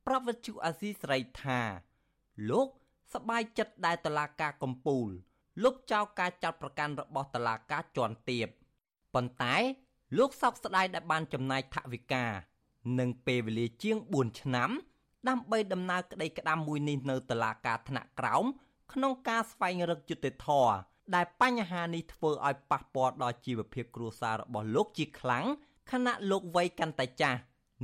ប្រវត្តិជអាស៊ីសេរីថា លោកសប្បាយចិត្តដែលតឡាការកំពូលលុបចោលការចាត់ប្រកាន់របស់តឡាការជាន់ទាបប៉ុន្តែលោកសោកស្ដាយដែលបានចំណាយថវិកានិងពេលវេលាជាង4ឆ្នាំដើម្បីដំណើរក្តីក្តាំមួយនេះនៅតុលាការថ្នាក់ក្រោមក្នុងការស្វែងរកយុត្តិធម៌ដែលបញ្ហានេះធ្វើឲ្យប៉ះពាល់ដល់ជីវភាពគ្រួសាររបស់លោកជាខ្លាំងខណៈលោកវ័យកាន់តែចាស់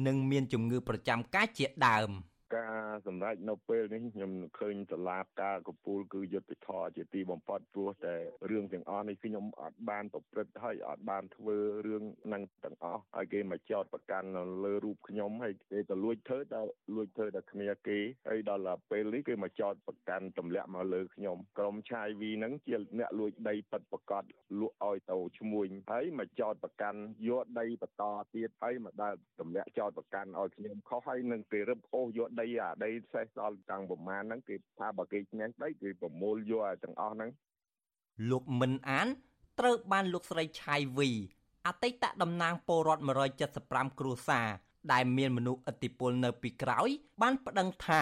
និងមានជំងឺប្រចាំកាយជាដើម។ ការសម្រេចនៅពេលនេះខ្ញុំឃើញតឡាបការកពូលគឺយុទ្ធធរជាទីបំផុតព្រោះតែរឿងទាំងអស់នេះខ្ញុំអត់បានប្រព្រឹត្តហើយអត់បានធ្វើរឿងនឹងទាំងអស់ហើយគេមកចោតប្រកាន់នៅលើរូបខ្ញុំហើយគេទៅលួចធ្វើដល់លួចធ្វើដល់គ្នាគេហើយដល់ពេលនេះគេមកចោតប្រកាន់ទម្លាក់មកលើខ្ញុំក្រុមឆាយវីហ្នឹងជាអ្នកលួចដីប៉ិតប្រកាសលក់ឲ្យទៅឈ្មួញហើយមកចោតប្រកាន់យកដីបន្តទៀតហើយមកដើរទម្លាក់ចោតប្រកាន់ឲ្យខ្ញុំខុសហើយនឹងគេរឹបអូសយកដីដីអាដីសេះដល់តាំងប្រមាណហ្នឹងគេថាបើគេឈ្នះដីគេប្រមូលយកអាទាំងអស់ហ្នឹងលោកមិនអាន ត្រូវបានលោកស្រីឆៃវីអតីតតំណាងពលរដ្ឋ175គ្រួសារដែលមានមនុស្សឥទ្ធិពលនៅពីក្រោយ បានប្តឹងថា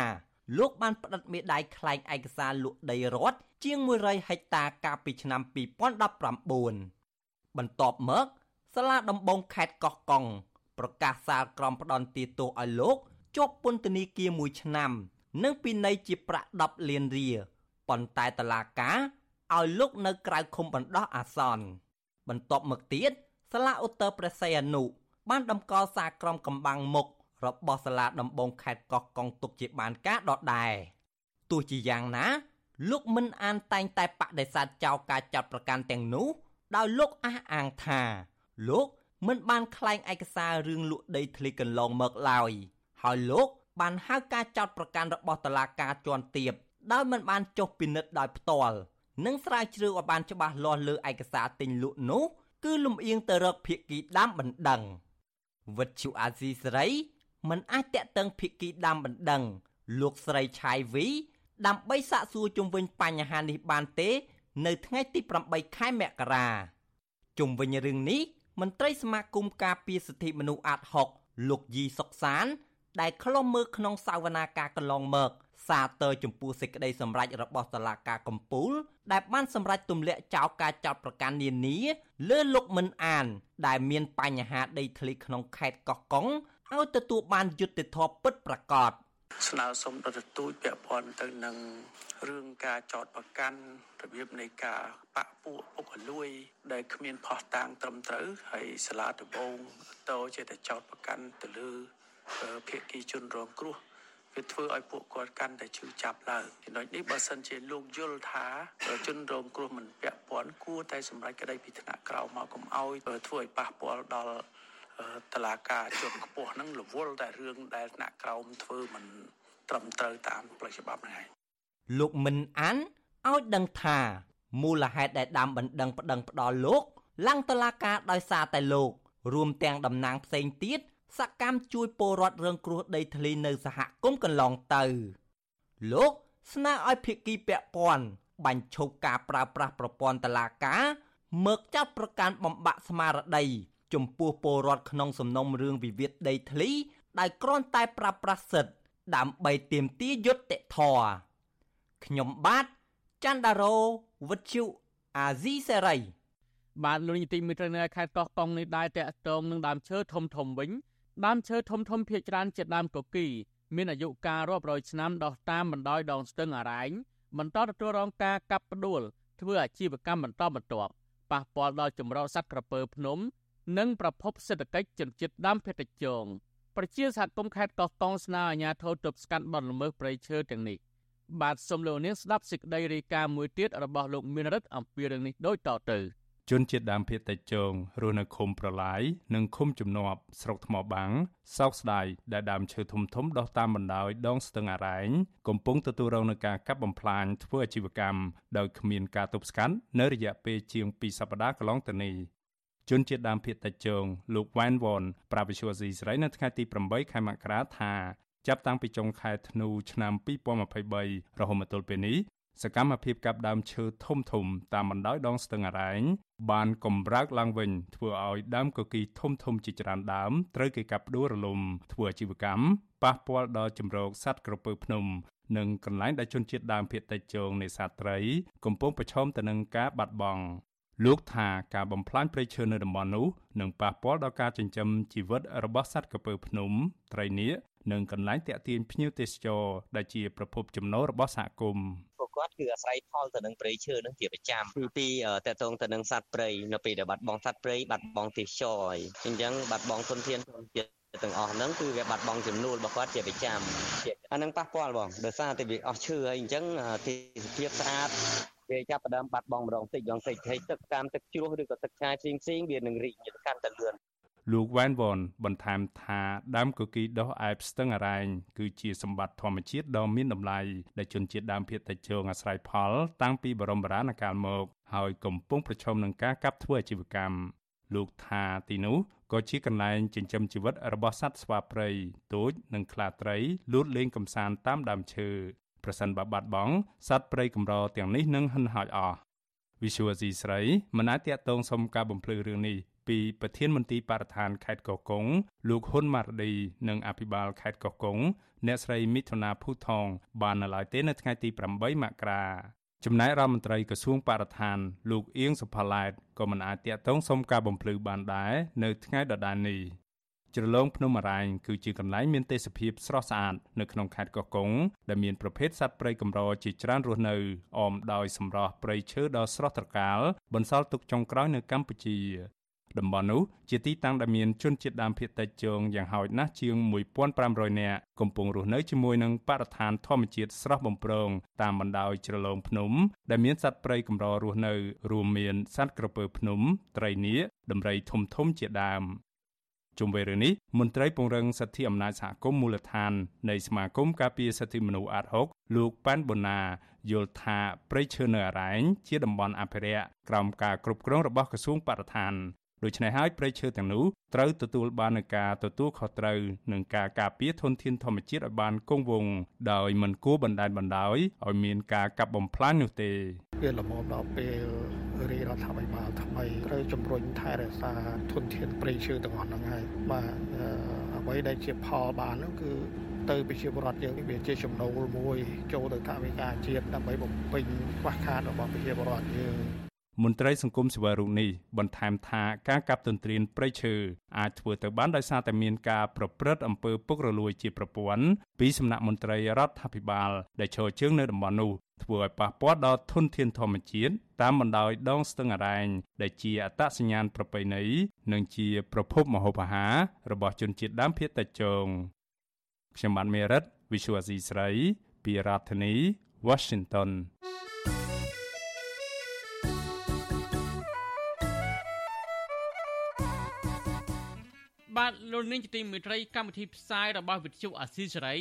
លោកបានផ្តិតមេដាយខ្លែងឯកសារលក់ដីរដ្ឋជាង100ហិកតាកាលពីឆ្នាំ2019បន្ទាប់មកសាលាដំបងខេត្តកោះកុងប្រកាសសាលក្រមផ្ដន់ទាទោសឲ្យលោក ជាប់ពន្ធនាគារ1ឆ្នាំ និងពិន័យជាប្រាក់10លានរៀលប៉ុន្តែតឡាការឲ្យលោកនៅក្រៅឃុំបណ្ដោះអាសន្នបន្ទាប់មកទៀតសាលាឧត្តរព្រះសីហនុបានតម្កល់សារក្រមកំបាំងមុខរបស់សាលាដំបងខេត្តកោះកុងទុកជាបានការដដែលទោះជាយ៉ាងណា លោកមិនអានតែងតែបដិសេធចោលការចាត់ប្រកាន់ទាំងនោះដោយលោកអះអាងថា លោកមិនបានក្លែងឯកសាររឿងលក់ដីធ្លីកន្លងមកឡើយ ហើយលោកបានហៅការចោទប្រកាន់របស់តុលាការជាន់ទាបដោយមិនបានចុះពិនិត្យដោយផ្ទាល់និងស្រាវជ្រាវឲ្យបានច្បាស់លាស់លើឯកសារទិញលក់នោះគឺលំអៀងទៅរកភៀកគីដាំបណ្ដឹងវិទ្យុអាស៊ីសេរីមិនអាចតាក់ទងភៀកគីដាំបណ្ដឹង លោកស្រីឆៃវីដើម្បីសាកសួរជុំវិញបញ្ហានេះបានទេ នៅថ្ងៃទី8ខែមករាជុំវិញរឿងនេះមន្ត្រីសមាគមការពារសិទ្ធិមនុស្សអាត់ហុកលោកយីសុកសាន ដែលខ្លុំមើលក្នុងសាវនាការកន្លងមកសាទរចំពោះសេចក្តីសម្រេចរបស់តុលាការកំពូល ដែលបានសម្រេចទម្លាក់ចោលការចោទប្រកាន់នានាលើលោកមិនអាន ដែលមានបញ្ហាដីធ្លីក្នុងខេត្តកោះកុងឲ្យទទួលបានយុត្តិធម៌ពិតប្រាកដស្នើសុំដល់ទទូចពាក់ព័ន្ធទៅនឹងរឿងការចោតប្រកាន់របៀបនៃការបាក់ពួកពុកលួយ ដែលគ្មានផោះតាំងត្រឹមត្រូវហើយសាលាដំបងតោចេះតែចោតប្រកាន់ទៅលើ ភាគីជនរងគ្រោះវាធ្វើឲ្យពួកគាត់កាន់តែឈឺចាប់ឡើងចំណុចនេះបើសិនជាលោកយល់ថាជនរងគ្រោះមិនពាក់ព័ន្ធគួរតែសម្រេចក្តីពីថ្នាក់ក្រោមមកកុំឲ្យធ្វើឲ្យប៉ះពាល់ដល់តឡាការជាន់ខ្ពស់ហ្នឹងរវល់តែរឿងដែលថ្នាក់ក្រោមធ្វើមិនត្រឹមត្រូវតាមផ្លូវច្បាប់ហ្នឹងឯងលោកមិនអានឲ្យដឹងថាមូលហេតុដែលដើមបណ្ដឹងប្តឹងផ្ដាល់លោកឡើងតឡាការដោយសារតែលោក រួមទាំងតំណាងផ្សេងទៀត សកម្មជួយពលរដ្ឋរងគ្រោះដីធ្លីនៅសហគមន៍កន្លងទៅ លោកស្នើឲ្យភាគីពាក់ព័ន្ធបាញ់ឈប់ការប្រើប្រាស់ប្រព័ន្ធតឡាការមើកចាត់ប្រកាន់បំបាក់ស្មារតីចំពោះពលរដ្ឋក្នុងសំណុំរឿងវិវាទដីធ្លីដែលគ្រាន់តែប្រើប្រាស់សិទ្ធិដើម្បីទាមទារយុត្តិធម៌ខ្ញុំបាទច័ន្ទដារោវិទ្យុអាស៊ីសេរីបាទលោកនីតិមិត្តនៅខេត្តកោះកុងនេះដែរតកតងនឹងដើមឈើធំធំវិញ ដើមឈើធំធំភាគច្រើនជាដើមកគីមានអាយុកាលរាប់រយឆ្នាំដោះតាមបណ្ដោយដងស្ទឹងអរ៉ែងបន្តទទួលរងការកាប់ផ្ដួលធ្វើអាជីវកម្មបន្តបន្ទាប់ប៉ះពាល់ដល់ចម្រោះសត្វក្រពើភ្នំ និងប្រភពសេដ្ឋកិច្ចជនជាតិដើមភាគតិចជងប្រជាសហគមន៍ខេត្តកោះកុងស្នើអាជ្ញាធរទប់ស្កាត់បទល្មើសព្រៃឈើទាំងនេះបាទសូមលោកនាងស្ដាប់សេចក្តីរាយការណ៍មួយទៀតរបស់លោកមានរិទ្ធអំពីរឿងនេះដូចតទៅ ជនជាតិដើមភាគតិចជងរស់នៅឃុំប្រឡាយនិងឃុំជំនប់ស្រុកថ្មបាំងសោកស្ដាយដែលដើមឈើធំធំដុះតាមបណ្ដោយដងស្ទឹងអរ៉ែងកំពុងទទួលរងនឹងការកាប់បំផ្លាញធ្វើអាជីវកម្មដោយគ្មានការទប់ស្កាត់នៅរយៈពេលជាង2សប្តាហ៍កន្លងទៅនេះជនជាតិដើមភាគតិចជងលោកវ៉ែនវ៉នប្រាវិសុវស៊ីស្រីនៅថ្ងៃទី8ខែមករាថាចាប់តាំងពីចុងខែធ្នូឆ្នាំ2023រហូតមកទល់ពេលនេះ សកម្មភាពកាប់ដើមឈើធំធំតាមបណ្ដោយដងស្ទឹងអរ៉ែងបានកម្រើកឡើងវិញធ្វើឲ្យដើមកគីធំធំជាច្រើនដើមត្រូវគេកាប់ដួលរលំធ្វើអាជីវកម្មប៉ះពាល់ដល់ជំរកសត្វក្រពើភ្នំនិងកន្លែងដែលជនជាតិដើមភាគតិចជងនេសាទត្រីកំពុងប្រឈមទៅនឹងការបាត់បង់លោកថាការបំផ្លាញព្រៃឈើនៅតំបន់នោះនឹងប៉ះពាល់ដល់ការចិញ្ចឹមជីវិតរបស់សត្វក្រពើភ្នំ ត្រីនាគនិងកន្លែងតាក់ទាញភ្ញៀវទេសចរដែលជាប្រភពចំណូលរបស់សហគមន៍ពួក គាត់គឺអាស្រ័យផលទៅនឹងព្រៃឈើនឹងជាប្រចាំទីពីរតកតងទៅនឹងសត្វព្រៃនៅពេលដែលបាត់បង់សត្វព្រៃបាត់បង់ទេសចរហើយអញ្ចឹងបាត់បង់ទុនធានធនជាតិទាំងអស់ហ្នឹងគឺវាបាត់បង់ចំនួនរបស់គាត់ជាប្រចាំអានឹងប៉ះពាល់បងដោយសារតែវាអស់ឈើហើយអញ្ចឹងទេសភាពស្អាតវាចាប់ផ្ដើមបាត់បង់ម្ដងតិចម្ដងតិចហើយទឹកតាមទឹកជ្រោះឬក៏ទឹកឆ្ងាយផ្សេងផ្សេងវានឹងរីកកាន់តែលឿន លោកវ៉ែនវ៉នបន្ថែមថាដើមគគីដុះឯបស្ទឹងអរ៉ែងគឺជាសម្បត្តិធម្មជាតិដ៏មានតម្លៃដែលជនជាតិដើមភាគតិចជងអាស្រ័យផល តាំងពីបរមបុរាណកាលមក ហើយកំពុងប្រឈមនឹងការកាប់ធ្វើអាជីវកម្មលោកថាទីនោះក៏ជាកន្លែងចិញ្ចឹមជីវិតរបស់សត្វស្វាព្រៃទូចនិងខ្លាត្រីលូតលេងកំសាន្តតាមដើមឈើប្រសិនបើបាត់បង់សត្វព្រៃកម្រទាំងនេះនឹងហិនហោចអស់វិសុវស៊ីស្រីមិនអាចតាក់ទងសុំការបំភ្លឺរឿងនេះ ពីប្រធានមន្ទីរបរិស្ថានខេត្តកោះកុងលោកហ៊ុនម៉ារឌីនិងអភិបាលខេត្តកោះកុងអ្នកស្រីមិថុនាភូថងបាននៅឡើយទេនៅថ្ងៃទី8មករាចំណែករដ្ឋមន្ត្រីក្រសួងបរិស្ថាន លោកអៀងសុផាឡែតក៏មិនអាចតាក់ទងសុំការបំភ្លឺបានដែរនៅថ្ងៃដដែលនេះជ្រលងភ្នំអរ៉ែងគឺជាកន្លែងមានទេសភាពស្រស់ស្អាតនៅក្នុងខេត្តកោះកុងដែលមានប្រភេទសត្វព្រៃកម្រជាច្រើនរស់នៅអមដោយសម្រស់ព្រៃឈើដ៏ស្រស់ត្រកាលបន្សល់ទុកចុងក្រោយនៅកម្ពុជា តំបន់នោះជាទីតាំងដែលមានជនជាតិដើមភាគតិចជងយ៉ាងហោចណាស់ជាង1500នាក់កំពុងរស់នៅជាមួយនឹងបរិស្ថានធម្មជាតិស្រស់បំព្រងតាមបណ្ដោយជ្រលងភ្នំ ដែលមានសត្វព្រៃកម្ររស់នៅ រួមមានសត្វក្រពើភ្នំ ត្រីនាគដំរីធំធំជាដើមជុំវិញរឿងនេះមន្ត្រីពង្រឹងសិទ្ធិអំណាចសហគមន៍មូលដ្ឋាននៃសមាគមការពារសិទ្ធិមនុស្សអាត6លោកប៉ែនបូណាយល់ថាព្រៃឈើនៅអរ៉ែងជាតំបន់អភិរក្សក្រោមការគ្រប់គ្រងរបស់ក្រសួងបរិស្ថាន ដូច្នេះហើយព្រៃឈើទាំងនោះត្រូវទទួលបាននូវការទទួលខុសត្រូវនិងការការពារធនធានធម្មជាតិឲ្យបានគង់វង្សដោយមិនគួរបណ្តែតបណ្តោយឲ្យមានការកាប់បំផ្លាញនោះទេវាល្មមដល់ពេលរាជរដ្ឋាភិបាលថ្មីត្រូវជំរុញថែរក្សាធនធានព្រៃឈើទាំងអស់ហ្នឹងហើយបាទអ្វីដែលជាផលបាននោះគឺទៅប្រជាពលរដ្ឋយើងវាជាចំណូលមួយ ចូលទៅថាវិការជាតិដើម្បីបំពេញខ្វះខាតរបស់ប្រជាពលរដ្ឋយើង មន្ត្រីសង្គមស៊ីវិលរូបនេះបន្ថែមថាការកាប់ទន្ទ្រានព្រៃឈើអាចធ្វើទៅបានដោយសារតែមានការប្រព្រឹត្តអំពើពុករលួយជាប្រព័ន្ធពីសំណាក់មន្ត្រីរដ្ឋាភិបាល ដែលឈរជើងនៅតំបន់នោះធ្វើឲ្យប៉ះពាល់ដល់ធនធានធម្មជាតិតាមបណ្ដោយដងស្ទឹងអរ៉ែងដែលជាអត្តសញ្ញាណប្រពៃណីនិងជាប្រភពម្ហូបអាហាររបស់ជនជាតិដើមភាគតិចជងខ្ញុំបានមេរិត Visual Asia ស្រី ពីរដ្ឋធានី Washington លោកនាងជាទីមេត្រីកម្មវិធីផ្សាយរបស់វិទ្យុអាស៊ីសេរី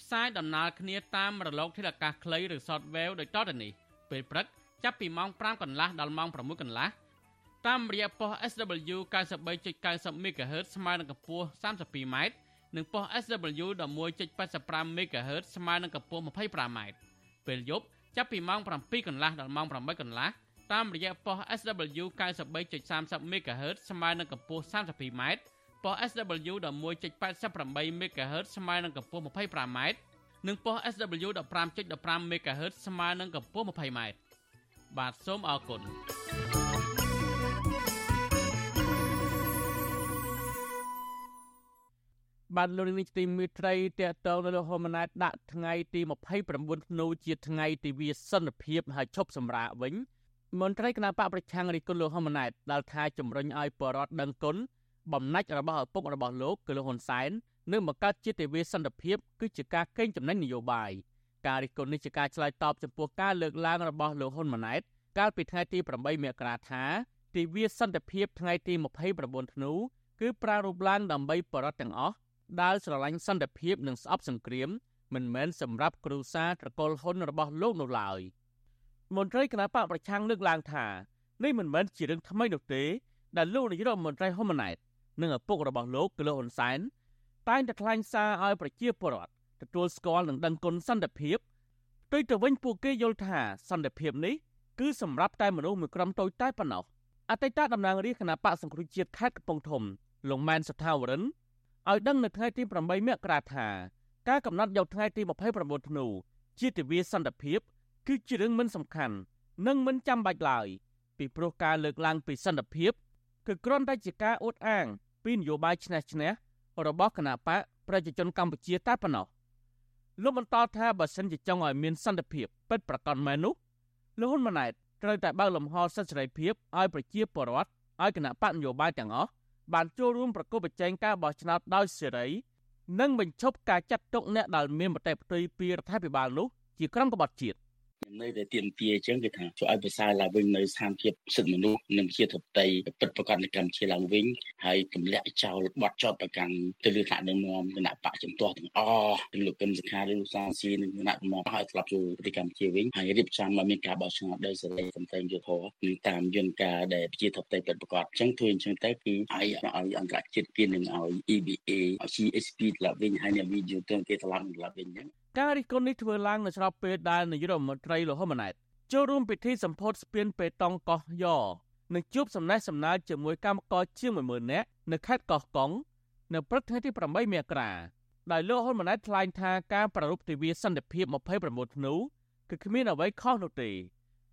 ផ្សាយដំណើរគ្នាតាមរលកធាតុអាកាសខ្លីឬ Shortwave ដោយតទៅនេះពេលព្រឹកចាប់ពីម៉ោង5កន្លះដល់ម៉ោង6កន្លះតាមរយៈប៉ុស SW 93.90 MHz ស្មើនឹងកម្ពស់ 32m និងប៉ុស SW 11.85 MHz ស្មើនឹងកម្ពស់ 25m ពេលយប់ចាប់ពីម៉ោង7កន្លះដល់ម៉ោង8កន្លះតាមរយៈប៉ុស SW 93.30 MHz ស្មើនឹងកម្ពស់ 32m ប៉ុស SW 11.88 MHz ស្មើនឹងកម្ពស់ 25m និងប៉ុស SW 15.15 MHz ស្មើនឹងកម្ពស់ 20m បាទសូមអរគុណបានលោកនាយកទីមេត្រីតេតងនៅលោកហ៊ុនម៉ាណែតដាក់ថ្ងៃទី29ធ្នូជាថ្ងៃទិវាសន្តិភាពហើយឈប់សម្រាកវិញមន្ត្រីគណៈបកប្រឆាំងរិះគន់លោកហ៊ុនម៉ាណែតដែលថាជំរុញឲ្យបរដ្ឋដឹងគុណ បំណាច់របស់ឪពុករបស់លោកគឺលោកហ៊ុនសែននឹងបង្កើតជាទិវាសន្តិភាពគឺជាការកេងចំណេញនយោបាយការរិះគន់នេះជាការឆ្លើយតបចំពោះការលើកឡើងរបស់លោកហ៊ុនម៉ាណែតកាលពីថ្ងៃទី8មករាថាទិវាសន្តិភាពថ្ងៃទី29ធ្នូគឺប្រារព្ធឡើងដើម្បីបរិបទទាំងអស់ដែលស្រឡាញ់សន្តិភាពនិងស្អប់សង្គ្រាមមិនមែនសម្រាប់គ្រួសារត្រកូលហ៊ុនរបស់លោកនោះឡើយមន្ត្រីគណៈបកប្រឆាំងលើកឡើងថានេះមិនមែនជារឿងថ្មីនោះទេដែលលោកនាយរដ្ឋមន្ត្រីហ៊ុនម៉ាណែត និងឪពុករបស់លោកគឺលោកហ៊ុនសែនតែងតែថ្លែងសារឲ្យប្រជាពលរដ្ឋទទួលស្គាល់និងដឹងគុណសន្តិភាពផ្ទុយទៅវិញពួកគេយល់ថាសន្តិភាពនេះគឺសម្រាប់តែមនុស្សមួយក្រុមតូចតែប៉ុណ្ណោះអតីតតំណាងរាជគណៈបកសង្គ្រោះជាតិខេត្តកំពង់ធំលោកម៉ែនសថាវរិនឲ្យដឹងនៅថ្ងៃទី8មករាថាការកំណត់យកថ្ងៃទី29ធ្នូជាទិវាសន្តិភាពគឺជារឿងមិនសំខាន់និងមិនចាំបាច់ឡើយពីព្រោះការលើកឡើងពីសន្តិភាពគឺគ្រាន់តែជាការអួតអាង ពីនយោបាយឈ្នះឈ្នះរបស់គណៈបកប្រជាជនកម្ពុជាតែប៉ុណ្ណោះលោកបន្តថាបើសិនជាចង់ឲ្យមានសន្តិភាពពិតប្រាកដមែននោះលោកហ៊ុនម៉ាណែតត្រូវតែបើកលំហសិទ្ធិសេរីភាពឲ្យប្រជាពលរដ្ឋឲ្យគណៈបកនយោបាយទាំងអស់បានចូលរួមប្រកបប្រជែងការបោះឆ្នោតដោយសេរីនិងបញ្ឈប់ការចាត់ទុកអ្នកដែលមានមតិផ្ទុយពីរដ្ឋាភិបាលនោះជាក្រុមក្បត់ជាតិ ខ្ញុំនៅតែទៀមទាអញ្ចឹងគឺថាជួយឲ្យប្រសើរឡើងវិញនៅស្ថានភាពសិទ្ធិមនុស្សនិងជាធិបតេយ្យពិតប្រាកដនៅកម្ពុជាឡើងវិញហើយទម្លាក់ចោលបទចោតប្រកាន់ទៅលើថ្នាក់ដឹកនាំគណៈបកជំទាស់ទាំងអស់ទាំងលោកកឹមសុខាឬលោកសាស៊ីនិងគណៈដឹកនាំឲ្យស្លាប់ចូលប្រទេសកម្ពុជាវិញហើយរៀបចំឲ្យមានការបោះឆ្នោតដោយសេរីសន្តិយុត្តិធម៌និងតាមយន្តការដែលប្រជាធិបតេយ្យពិតប្រាកដអញ្ចឹងធ្វើអញ្ចឹងទៅគឺឲ្យឲ្យអន្តរជាតិគេនឹងឲ្យ EBA ឲ្យ CSP ត្រឡប់វិញហើយអ្នកវីដេអូទៅគេត្រឡប់ត្រឡប់វិញអញ្ចឹង ការរិះគន់នេះធ្វើឡើងនៅស្របពេលដែលនាយករដ្ឋមន្ត្រីលោកហ៊ុនម៉ាណែតចូលរួមពិធីសម្ពោធស្ពានបេតុងកោះយ៉និងជួបសំណេះសំណាលជាមួយកម្មករជាង10000នាក់នៅខេត្តកោះកុងនៅព្រឹកថ្ងៃទី8មករាដោយលោកហ៊ុនម៉ាណែតថ្លែងថាការប្រារព្ធទិវាសន្តិភាព29ធ្នូគឺគ្មានអ្វីខុសនោះទេ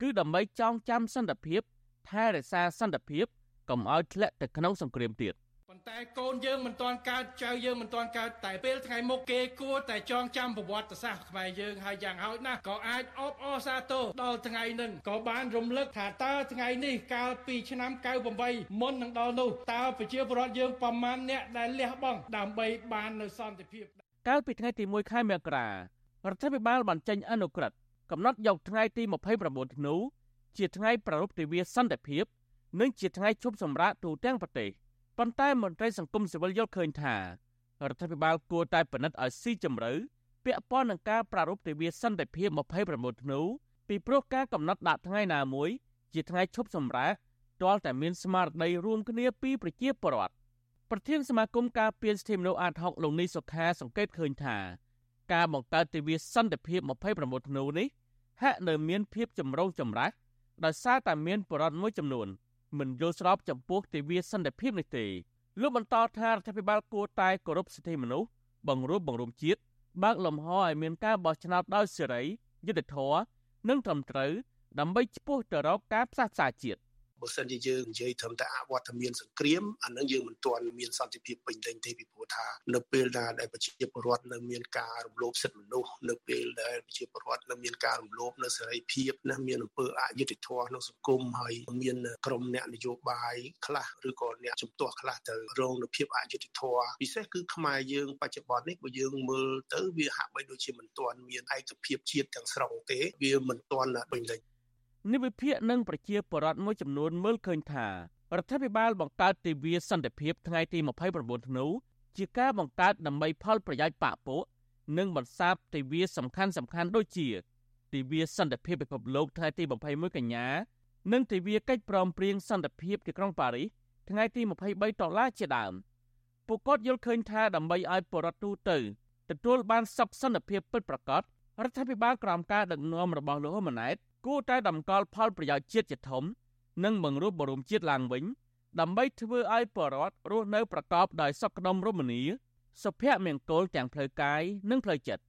គឺដើម្បីចងចាំសន្តិភាពថែរក្សាសន្តិភាពកុំឲ្យធ្លាក់ទៅក្នុងសង្គ្រាមទៀត ប៉ុន្តែកូនយើងមិនទាន់កើតចៅយើងមិនទាន់កើតតែពេលថ្ងៃមុខគេគួរតែចងចាំប្រវត្តិសាស្ត្រខ្មែរយើងហើយយ៉ាងហោចណាស់ក៏អាចអបអរសាទរដល់ថ្ងៃនេះក៏បានរំលឹកថាតើថ្ងៃនេះកាលពីឆ្នាំ98មុននឹងដល់នោះតើប្រជាពលរដ្ឋយើងប្រមាណអ្នកដែលលះបង់ដើម្បីបាននៅសន្តិភាពកាលពីថ្ងៃទី1ខែមករារដ្ឋាភិបាលបានចេញអនុក្រឹត្យកំណត់យកថ្ងៃទី29ធ្នូជាថ្ងៃប្រារព្ធទិវាសន្តិភាព និងជាថ្ងៃជប់សម្រាកទូទាំងប្រទេស ប៉ុន្តែមន្ត្រីសង្គមស៊ីវិលយល់ឃើញថារដ្ឋាភិបាលគួរតែពិនិត្យឲ្យស៊ីជម្រៅពាក់ព័ន្ធនឹងការប្រារព្ធទិវាសន្តិភាព29ធ្នូពីព្រោះការកំណត់ដាក់ថ្ងៃណាមួយ ជាថ្ងៃឈប់សម្រាកទាល់តែមានស្មារតីរួមគ្នាពីប្រជាពលរដ្ឋប្រធានសមាគមការពារសិទ្ធិមនុស្សអាត6លោកនីសុខាសង្កេតឃើញថាការបង្កើតទិវាសន្តិភាព29ធ្នូនេះហាក់នៅមានភាពចម្រូងចម្រាសដោយសារតែមានបរិវត្តមួយចំនួន មិនយល់ស្របចំពោះទិវាសន្តិភាពនេះទេលោកបន្តថារដ្ឋាភិបាលគួរតែគោរពសិទ្ធិមនុស្សបង្រួបបង្រួមជាតិបើកលំហឲ្យមានការបោះឆ្នោតដោយសេរីយុត្តិធម៌និងត្រឹមត្រូវដើម្បីឆ្ពោះទៅរកការផ្សះផ្សាជាតិ បើសិនជាយើងនិយាយត្រឹមតែអវត្តមានសង្គ្រាមអានឹងយើងមិនទាន់មានសន្តិភាពពេញលេញទេពីព្រោះថានៅពេលណាដែលប្រជាពលរដ្ឋនៅមានការរំលោភសិទ្ធិមនុស្សនៅពេលដែលប្រជាពលរដ្ឋនៅមានការរំលោភនៅសេរីភាពណាមានអំពើអយុត្តិធម៌ក្នុងសង្គមហើយមានក្រុមអ្នកនយោបាយខ្លះឬក៏អ្នកជំទាស់ខ្លះទៅរងនូវភាពអយុត្តិធម៌ពិសេសគឺខ្មែរយើងបច្ចុប្បន្ននេះបើយើងមើលទៅវាហាក់បីដូចជាមិនទាន់មានឯកភាពជាតិទាំងស្រុងទេវាមិនទាន់ពេញលេញ និវិភាកនិងប្រជាពលរដ្ឋមួយចំនួនមើលឃើញថារដ្ឋាភិបាលបង្កើតទិវាសន្តិភាពថ្ងៃទី29ធ្នូជាការបង្កើតដើម្បីផលប្រយោជន៍បកពួកនិងបន្សាបទិវាសំខាន់សំខាន់ដូចជាទិវាសន្តិភាពពិភពលោកថ្ងៃទី21កញ្ញានិងទិវាកិច្ចព្រមព្រៀងសន្តិភាពទីក្រុងប៉ារីសថ្ងៃទី23ដុល្លារជាដើមពួកគាត់យល់ឃើញថាដើម្បីឲ្យពលរដ្ឋទូទៅទទួលបានសុខសន្តិភាពពិតប្រាកដរដ្ឋាភិបាលក្រោមការដឹកនាំរបស់លោកហ៊ុនម៉ាណែត គួរតែតម្កល់ផលប្រយោជន៍ជាតិជាធំ និងបង្រួបបង្រួមជាតិឡើងវិញ ដើម្បីធ្វើឲ្យប្រជាពលរដ្ឋរស់នៅប្រកបដោយសុខដុមរមនាសុភមង្គលទាំងផ្លូវកាយនិងផ្លូវចិត្ត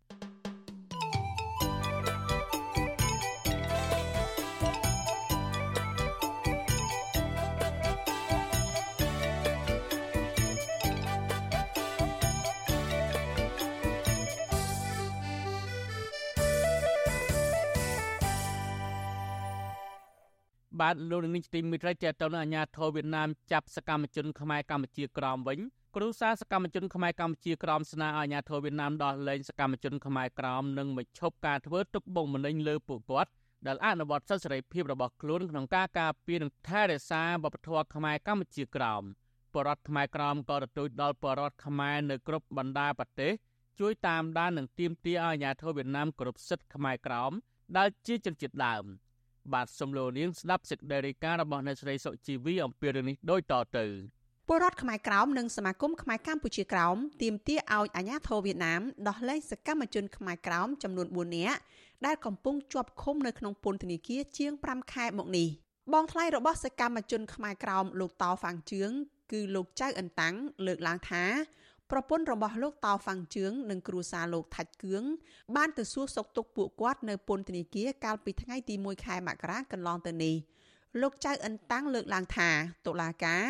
បាទលោកនាងទីមិត្តរីតទៅនឹងអាញាធរវៀតណាមចាប់សកម្មជនខ្មែរកម្ពុជាក្រមវិញគ្រូសាសកម្មជនខ្មែរកម្ពុជាក្រមស្នើឲ្យអាញាធរវៀតណាមដោះលែងសកម្មជនខ្មែរក្រមនិងបញ្ឈប់ការធ្វើទុកបុកម្នេញលើពួកគាត់ដែលអនុវត្តសិទ្ធិសេរីភាពរបស់ខ្លួនក្នុងការការពារនិងថែរក្សាវប្បធម៌ខ្មែរកម្ពុជាក្រមបរដ្ឋខ្មែរក្រមក៏ទទូចដល់បរដ្ឋខ្មែរនៅគ្រប់បណ្ដាប្រទេសជួយតាមដាននិងទាមទារឲ្យអាជ្ញាធរវៀតណាមគោរពសិទ្ធិខ្មែរក្រមដែលជាជនជាតិដើម បាទសំលូនាងស្ដាប់សេចក្តីរាយការណ៍របស់អ្នកស្រីសុជីវីអំពីរឿងនេះដូចតទៅពលរដ្ឋខ្មែរក្រោមនិងសមាគមខ្មែរកម្ពុជាក្រោមទាមទារឲ្យអាជ្ញាធរវៀតណាមដោះលែងសកម្មជនខ្មែរក្រោមចំនួន4នាក់ដែលកំពុងជាប់ឃុំនៅក្នុងពន្ធនាគារជាង5ខែមកនេះបងថ្លៃរបស់សកម្មជនខ្មែរក្រោមលោកតោហ្វាំងជឿងគឺលោកចៅអន្តាំងលើកឡើងថា ប្រពន្ធរបស់លោកតោហ្វាំងជឿងនិងគ្រួសារលោកថាច់គឿងបានទៅសួរសុខទុក្ខពួកគាត់នៅពន្ធនាគារកាលពីថ្ងៃទី1ខែមករាកន្លងទៅនេះលោកចៅអន្តាំងលើកឡើងថាតុលាការ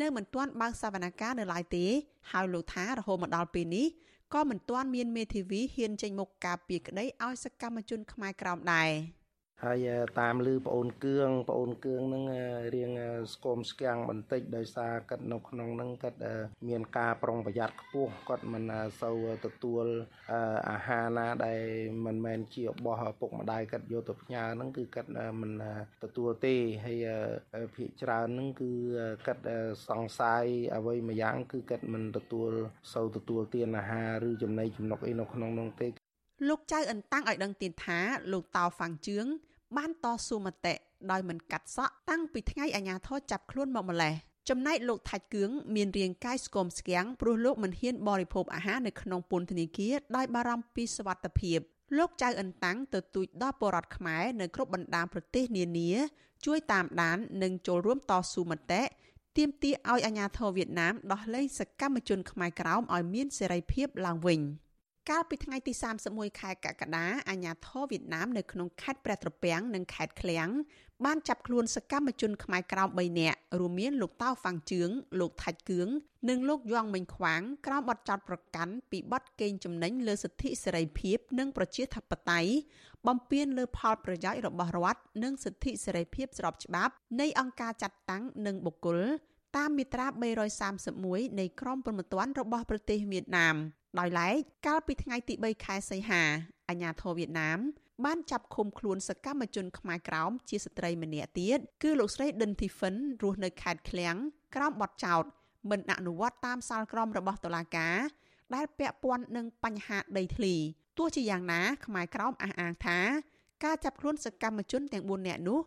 នៅមិនទាន់បើកសវនកម្មនៅឡើយទេ ហើយលោកថារហូតមកដល់ពេលនេះក៏មិនទាន់មានមេធាវីហ៊ានចេញមុខការពីក្តីឲ្យសកម្មជនខ្មែរក្រោមដែរ ហើយតាមលឺប្អូនគឿងប្អូនគឿងហ្នឹងរៀងស្គមស្គាំងបន្តិចដោយសារគាត់នៅក្នុងហ្នឹងគាត់មានការប្រុងប្រយ័ត្នខ្ពស់គាត់មិនសូវទទួលអាហារណាដែលមិនមែនជារបស់ពុកម្ដាយគាត់យកទៅផ្ញើហ្នឹងគឺគាត់មិនទទួលទេហើយភាគច្រើនហ្នឹងគឺគាត់សង្ស័យអ្វីមួយយ៉ាងគឺគាត់មិនទទួលសូវទទួលទានអាហារឬចំណីចំណុកអីនៅក្នុងនោះទេ លោកចៅអន្តាំងឲ្យដឹងទៀតថាលោកតោហ្វាំងជឿងបានតស៊ូមតិដោយមិនកាត់សក់តាំងពីថ្ងៃអាញាធរចាប់ខ្លួនមកម្លេះចំណែកលោកថាច់គឿងមានរាងកាយស្គមស្គាំងព្រោះលោកមិនហ៊ានបរិភោគអាហារនៅក្នុងពន្ធនាគារដោយបារម្ភពីសុវត្ថិភាពលោកចៅអន្តាំងទៅទូចដល់បរតខ្មែរនៅគ្រប់បណ្ដាប្រទេសនានា ជួយតាមដាននិងចូលរួមតស៊ូមតិទាមទារឲ្យអាជ្ញាធរវៀតណាមដោះលែងសកម្មជនខ្មែរក្រោមឲ្យមានសេរីភាពឡើងវិញ។ កាលពីថ្ងៃទី31ខែកក្កដាអាញាធរវៀតណាមនៅក្នុងខេត្តព្រះត្រពាំងនិងខេត្តឃ្លៀងបានចាប់ខ្លួនសកម្មជនខ្មែរក្រោម3នាក់រួមមានលោកតៅហ្វាំងជឿងលោកថាច់គឿងនិងលោកយងមិញខ្វាងក្រោមបទចោទប្រកាន់ពីបទកេងចំណេញលើសិទ្ធិសេរីភាពនិងប្រជាធិបតេយ្យបំពានលើផលប្រយោជន៍របស់រដ្ឋនិងសិទ្ធិសេរីភាពស្របច្បាប់នៃអង្គការចាត់តាំងនិងបុគ្គលតាមមាត្រា331នៃក្រមព្រហ្មទណ្ឌរបស់ប្រទេសវៀតណាម ដោយឡែកកាលពីថ្ងៃទី3ខែសីហាអាញាធរវៀតណាមបានចាប់ឃុំខ្លួនសកម្មជនខ្មែរក្រោមជាស្ត្រីម្នាក់ទៀតគឺលោកស្រីដិនធីហ្វិនរស់នៅខេត្តឃ្លៀងក្រោមបទចោទមិនអនុវត្តតាមសាលក្រមរបស់តុលាការ ដែលពាក់ព័ន្ធនឹងបញ្ហាដីធ្លីទោះជាយ៉ាងណាខ្មែរក្រោមអះអាងថាការចាប់ខ្លួនសកម្មជនទាំង4នាក់នោះ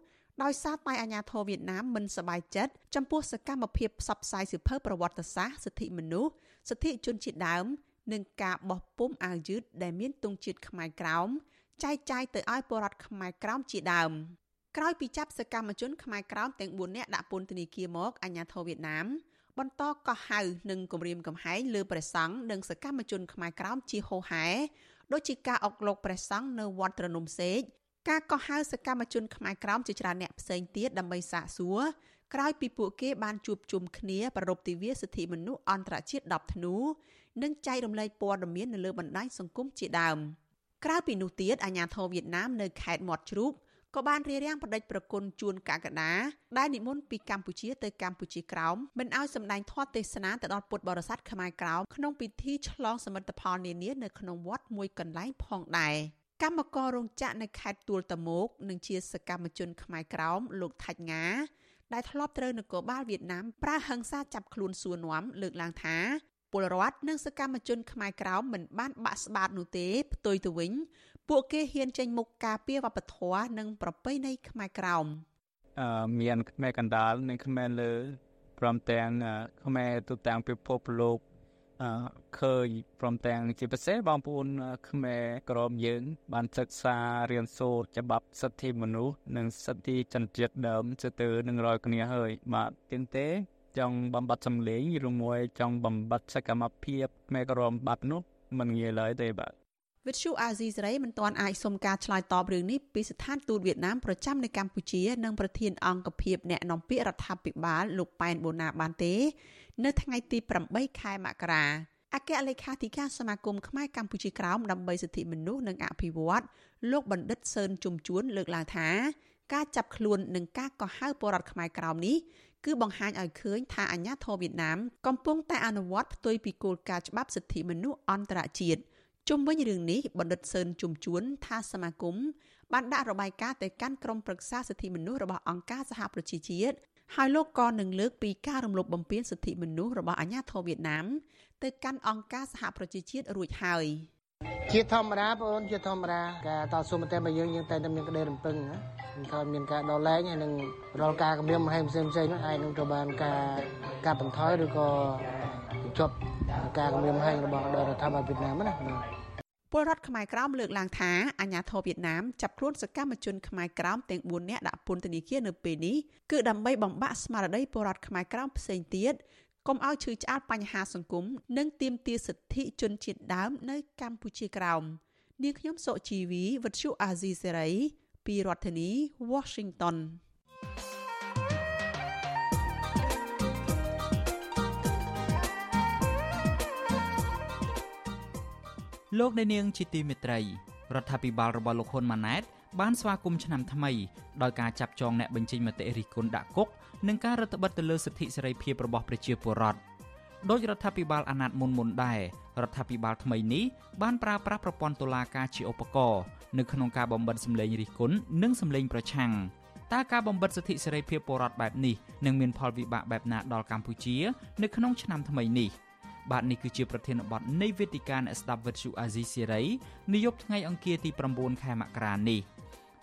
ដោយសារតែអាញាធរវៀតណាមមិនសប្បាយចិត្តចំពោះសកម្មភាពផ្សព្វផ្សាយសិភើប្រវត្តិសាស្ត្រសិទ្ធិមនុស្សសិទ្ធិជនជាតិដើម និងការបោះពុំអាវយឺតដែលមានទង់ជាតិខ្មែរក្រោមចែកចាយទៅឲ្យពលរដ្ឋខ្មែរក្រោមជាដើមក្រោយពីចាប់សកម្មជនខ្មែរក្រោមទាំង4នាក់ដាក់ពន្ធនាគារមកអាញាធរវៀតណាមបន្តកោះហៅនិងគម្រាមកំហែងលើព្រះសង្ឃនិងសកម្មជនខ្មែរក្រោមជាហូហែដូចជាការអុកលោកព្រះសង្ឃនៅវត្តត្រនំសេកការកោះហៅសកម្មជនខ្មែរក្រោមជាច្រើនអ្នកផ្សេងទៀតដើម្បីសាកសួរក្រោយពីពួកគេបានជួបជុំគ្នាប្ររពទិវាសិទ្ធិមនុស្សអន្តរជាតិ10ធ្នូ និងចែករំលែកព័ត៌មាននៅលើបណ្ដាញសង្គមជាដើមក្រៅពីនោះទៀតអាញាធរវៀតណាមនៅខេត្តមាត់ជ្រូកក៏បានរៀបរៀងផ្ដិចប្រគុណជួនកកដាដែលនិមន្តពីកម្ពុជាទៅកម្ពុជាក្រោមមិនឲ្យសម្ដែងធម៌ទេសនាទៅដល់ពុទ្ធបរិស័ទខ្មែរក្រោមក្នុងពិធីឆ្លងសមិទ្ធផលនានានៅក្នុងវត្តមួយកន្លែងផងដែរកម្មកររោងចក្រនៅខេត្តទួលតមោកនិងជាសកម្មជនខ្មែរក្រោមលោកថាច់ងាដែលធ្លាប់ត្រូវនគរបាលវៀតណាមប្រើហិង្សាចាប់ខ្លួនសួរនាំលើកឡើងថា ពលរដ្ឋនិងសកម្មជនខ្មែរក្រោមមិនបានបាក់ស្បាតនោះទេផ្ទុយទៅវិញ ពួកគេហ៊ានចេញមុខការពារវប្បធម៌និងប្រពៃណីខ្មែរក្រោមអឺមានខ្មែរកណ្ដាលនិងខ្មែរលើព្រមទាំងខ្មែរទូទាំងពិភពលោកអឺឃើញព្រមទាំងជាពិសេសបងប្អូនខ្មែរក្រមយើង បានសិក្សារៀនសូត្រច្បាប់សិទ្ធិមនុស្សនិងសិទ្ធិជនជាតិដើមទៅទៅនឹងរយគ្នាហើយបាទទៀងទេ ចង់បំបត្តិសម្លេងឬមួយចង់បំបត្តិសកម្មភាពមេក្រមបាត់នោះមិនងាយឡើយទេបាទវិទ្យុអាស៊ីសេរីមិនទាន់អាចសុំការឆ្លើយតបរឿងនេះពីស្ថានទូតវៀតណាមប្រចាំនៅកម្ពុជានិងប្រធានអង្គភិបអ្នកនាំពាក្យរដ្ឋាភិបាលលោកប៉ែនបូណាបានទេ នៅថ្ងៃទី8ខែមករាអគ្គលេខាធិការសមាគមខ្មែរកម្ពុជាក្រោមដើម្បីសិទ្ធិមនុស្សនិងអភិវឌ្ឍលោកបណ្ឌិតសឿនជុំជួនលើកឡើងថា ការចាប់ខ្លួននិងការកោះហៅបរដ្ឋខ្មែរក្រោមនេះគឺបង្ហាញឲ្យឃើញថាអាញាធរវៀតណាមកំពុងតែអនុវត្តផ្ទុយពីគោលការណ៍ច្បាប់សិទ្ធិមនុស្សអន្តរជាតិជុំវិញរឿងនេះបណ្ឌិតសឿនជុំជួនថាសមាគមបានដាក់របាយការណ៍ទៅកាន់ក្រមប្រឹក្សាសិទ្ធិមនុស្សរបស់អង្គការសហប្រជាជាតិហើយលោកក៏នឹងលើកពីការរំលោភបំពានសិទ្ធិមនុស្សរបស់អាញាធរវៀតណាមទៅកាន់អង្គការសហប្រជាជាតិរួចហើយជាធម្មតាបងអូនជាធម្មតាការតស៊ូមតិរបស់យើងយើងតែតែមានក្តីរំពឹង មិនថាមានការដោះលែងហើយនឹងរាល់ការគម្រាមកំហែងផ្សេងផ្សេងនោះអាចនឹងត្រូវបានការកាត់បន្ថយឬក៏បញ្ចប់ការគម្រាមកំហែងរបស់រដ្ឋាភិបាលវៀតណាមណាពលរដ្ឋខ្មែរក្រោមលើកឡើងថាអាញាធរវៀតណាមចាប់ខ្លួនសកម្មជនខ្មែរក្រោមទាំង4នាក់ដាក់ពន្ធនាគារនៅពេលនេះគឺដើម្បីបំបាក់ស្មារតីពលរដ្ឋខ្មែរក្រោមផ្សេងទៀតកុំឲ្យឈឺឆ្អាលបញ្ហាសង្គមនិងទាមទារសិទ្ធិជនជាតិដើមនៅកម្ពុជាក្រោមនាងខ្ញុំសុជីវីវិទ្យុអាស៊ីសេរី ពីរដ្ឋធានី Washington លោកអ្នកនាងជាទីមេត្រីរដ្ឋាភិបាលរបស់លោកហ៊ុនម៉ាណែតបានស្វាគមន៍ឆ្នាំថ្មីដោយការចាប់ចងអ្នកបញ្ចេញមតិរិះគន់ដាក់គុកនិងការរដ្ឋបិទទៅលើសិទ្ធិសេរីភាពរបស់ប្រជាពលរដ្ឋដោយរដ្ឋាភិបាលអាណត្តិមុនមុនដែរ រដ្ឋាភិបាលថ្មីនេះបានប្រើប្រាស់ប្រព័ន្ធតុលាការជាឧបករណ៍នៅក្នុងការបំបិទសម្លេងរិះគន់និងសម្លេងប្រឆាំងតើការបំបិទសិទ្ធិសេរីភាពពលរដ្ឋបែបនេះនឹងមានផលវិបាកបែបណាដល់កម្ពុជា នៅក្នុងឆ្នាំថ្មីនេះ។បាទនេះគឺជាប្រធានបទនៃវេទិកាអ្នកស្ដាប់វិទ្យុអាស៊ីសេរីនាយប់ថ្ងៃអង្គារទី9ខែមករានេះ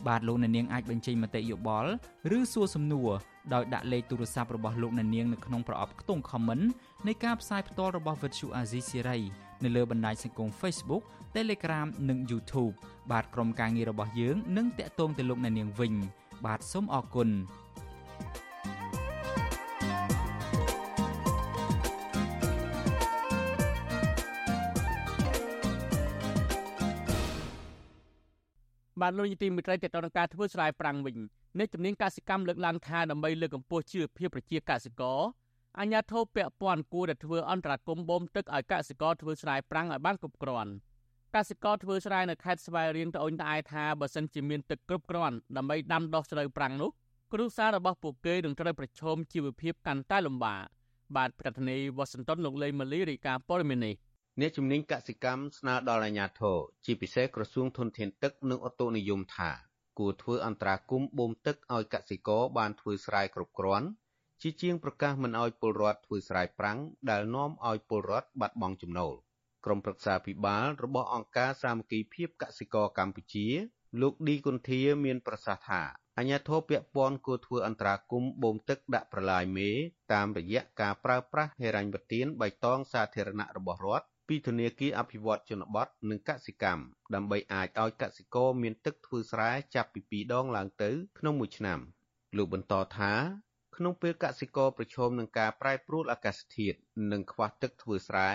បាទលោកអ្នកនាងអាចបញ្ចេញមតិយោបល់ឬសួរសំណួរដោយដាក់លេខទូរស័ព្ទរបស់លោកអ្នកនាងនៅក្នុងប្រអប់ខ្ទង់ comment នៃការផ្សាយផ្ទាល់របស់វិទ្យុអាស៊ីសេរីនៅលើបណ្ដាញសង្គម Facebook Telegram និង YouTube បាទក្រុមការងាររបស់យើងនឹងតាក់ទងទៅលោកអ្នកនាងវិញ បាទសូមអរគុណ បានលោកនាយទីមិត្តរីទៅដល់ការធ្វើស្រែប្រាំងវិញនៃជំនាញកសិកម្មលើកឡើងថាដើម្បីលើកកម្ពស់ជីវភាពប្រជាកសិករអាជ្ញាធរពាក់ព័ន្ធគួរតែធ្វើអន្តរាគមន៍បូមទឹកឲ្យកសិករធ្វើស្រែប្រាំងឲ្យបានគ្រប់គ្រាន់កសិករធ្វើស្រែនៅខេត្តស្វាយរៀងត្អូញត្អែថាបើសិនជាមានទឹកគ្រប់គ្រាន់ដើម្បីដាំដុះស្រូវប្រាំងនោះគ្រួសាររបស់ពួកគេនឹងត្រូវប្រឈមជីវភាពកាន់តែលំបាកបាទប្រធានាធិបតីវ៉ាស៊ីនតោនលោកលេម៉ាលីរាយការណ៍ព័ត៌មាននេះ អ្នកជំនាញកសិកម្មស្នើដល់អាជ្ញាធរជាពិសេសក្រសួងធនធានទឹកនិងអូតូនិយមថាគួរធ្វើអន្តរាគមន៍បូមទឹកឲ្យកសិករបានធ្វើស្រែគ្រប់គ្រាន់ជាជាងប្រកាសមិនឲ្យពលរដ្ឋធ្វើស្រែប្រាំងដែលនាំឲ្យពលរដ្ឋបាត់បង់ចំណូលក្រុមប្រឹក្សាពិបាលរបស់អង្គការសាមគ្គីភាពកសិករកម្ពុជា លោកឌីគុន្ធាមានប្រសាសន៍ថាអាញាធរពពាន់គួរធ្វើអន្តរាគមន៍បូមទឹកដាក់ប្រឡាយមេ តាមរយៈការប្រើប្រាស់ហេរញ្ញប្បទានបៃតងសាធារណៈរបស់រដ្ឋ ពីធនាគារអភិវឌ្ឍជនបទនិងកសិកម្មដើម្បីអាចឲ្យកសិករមានទឹកធ្វើស្រែចាប់ពី2ដងឡើងទៅក្នុងមួយឆ្នាំលោកបន្តថាក្នុងពេលកសិករប្រឈមនឹងការប្រែប្រួលអាកាសធាតុនិងខ្វះទឹកធ្វើស្រែ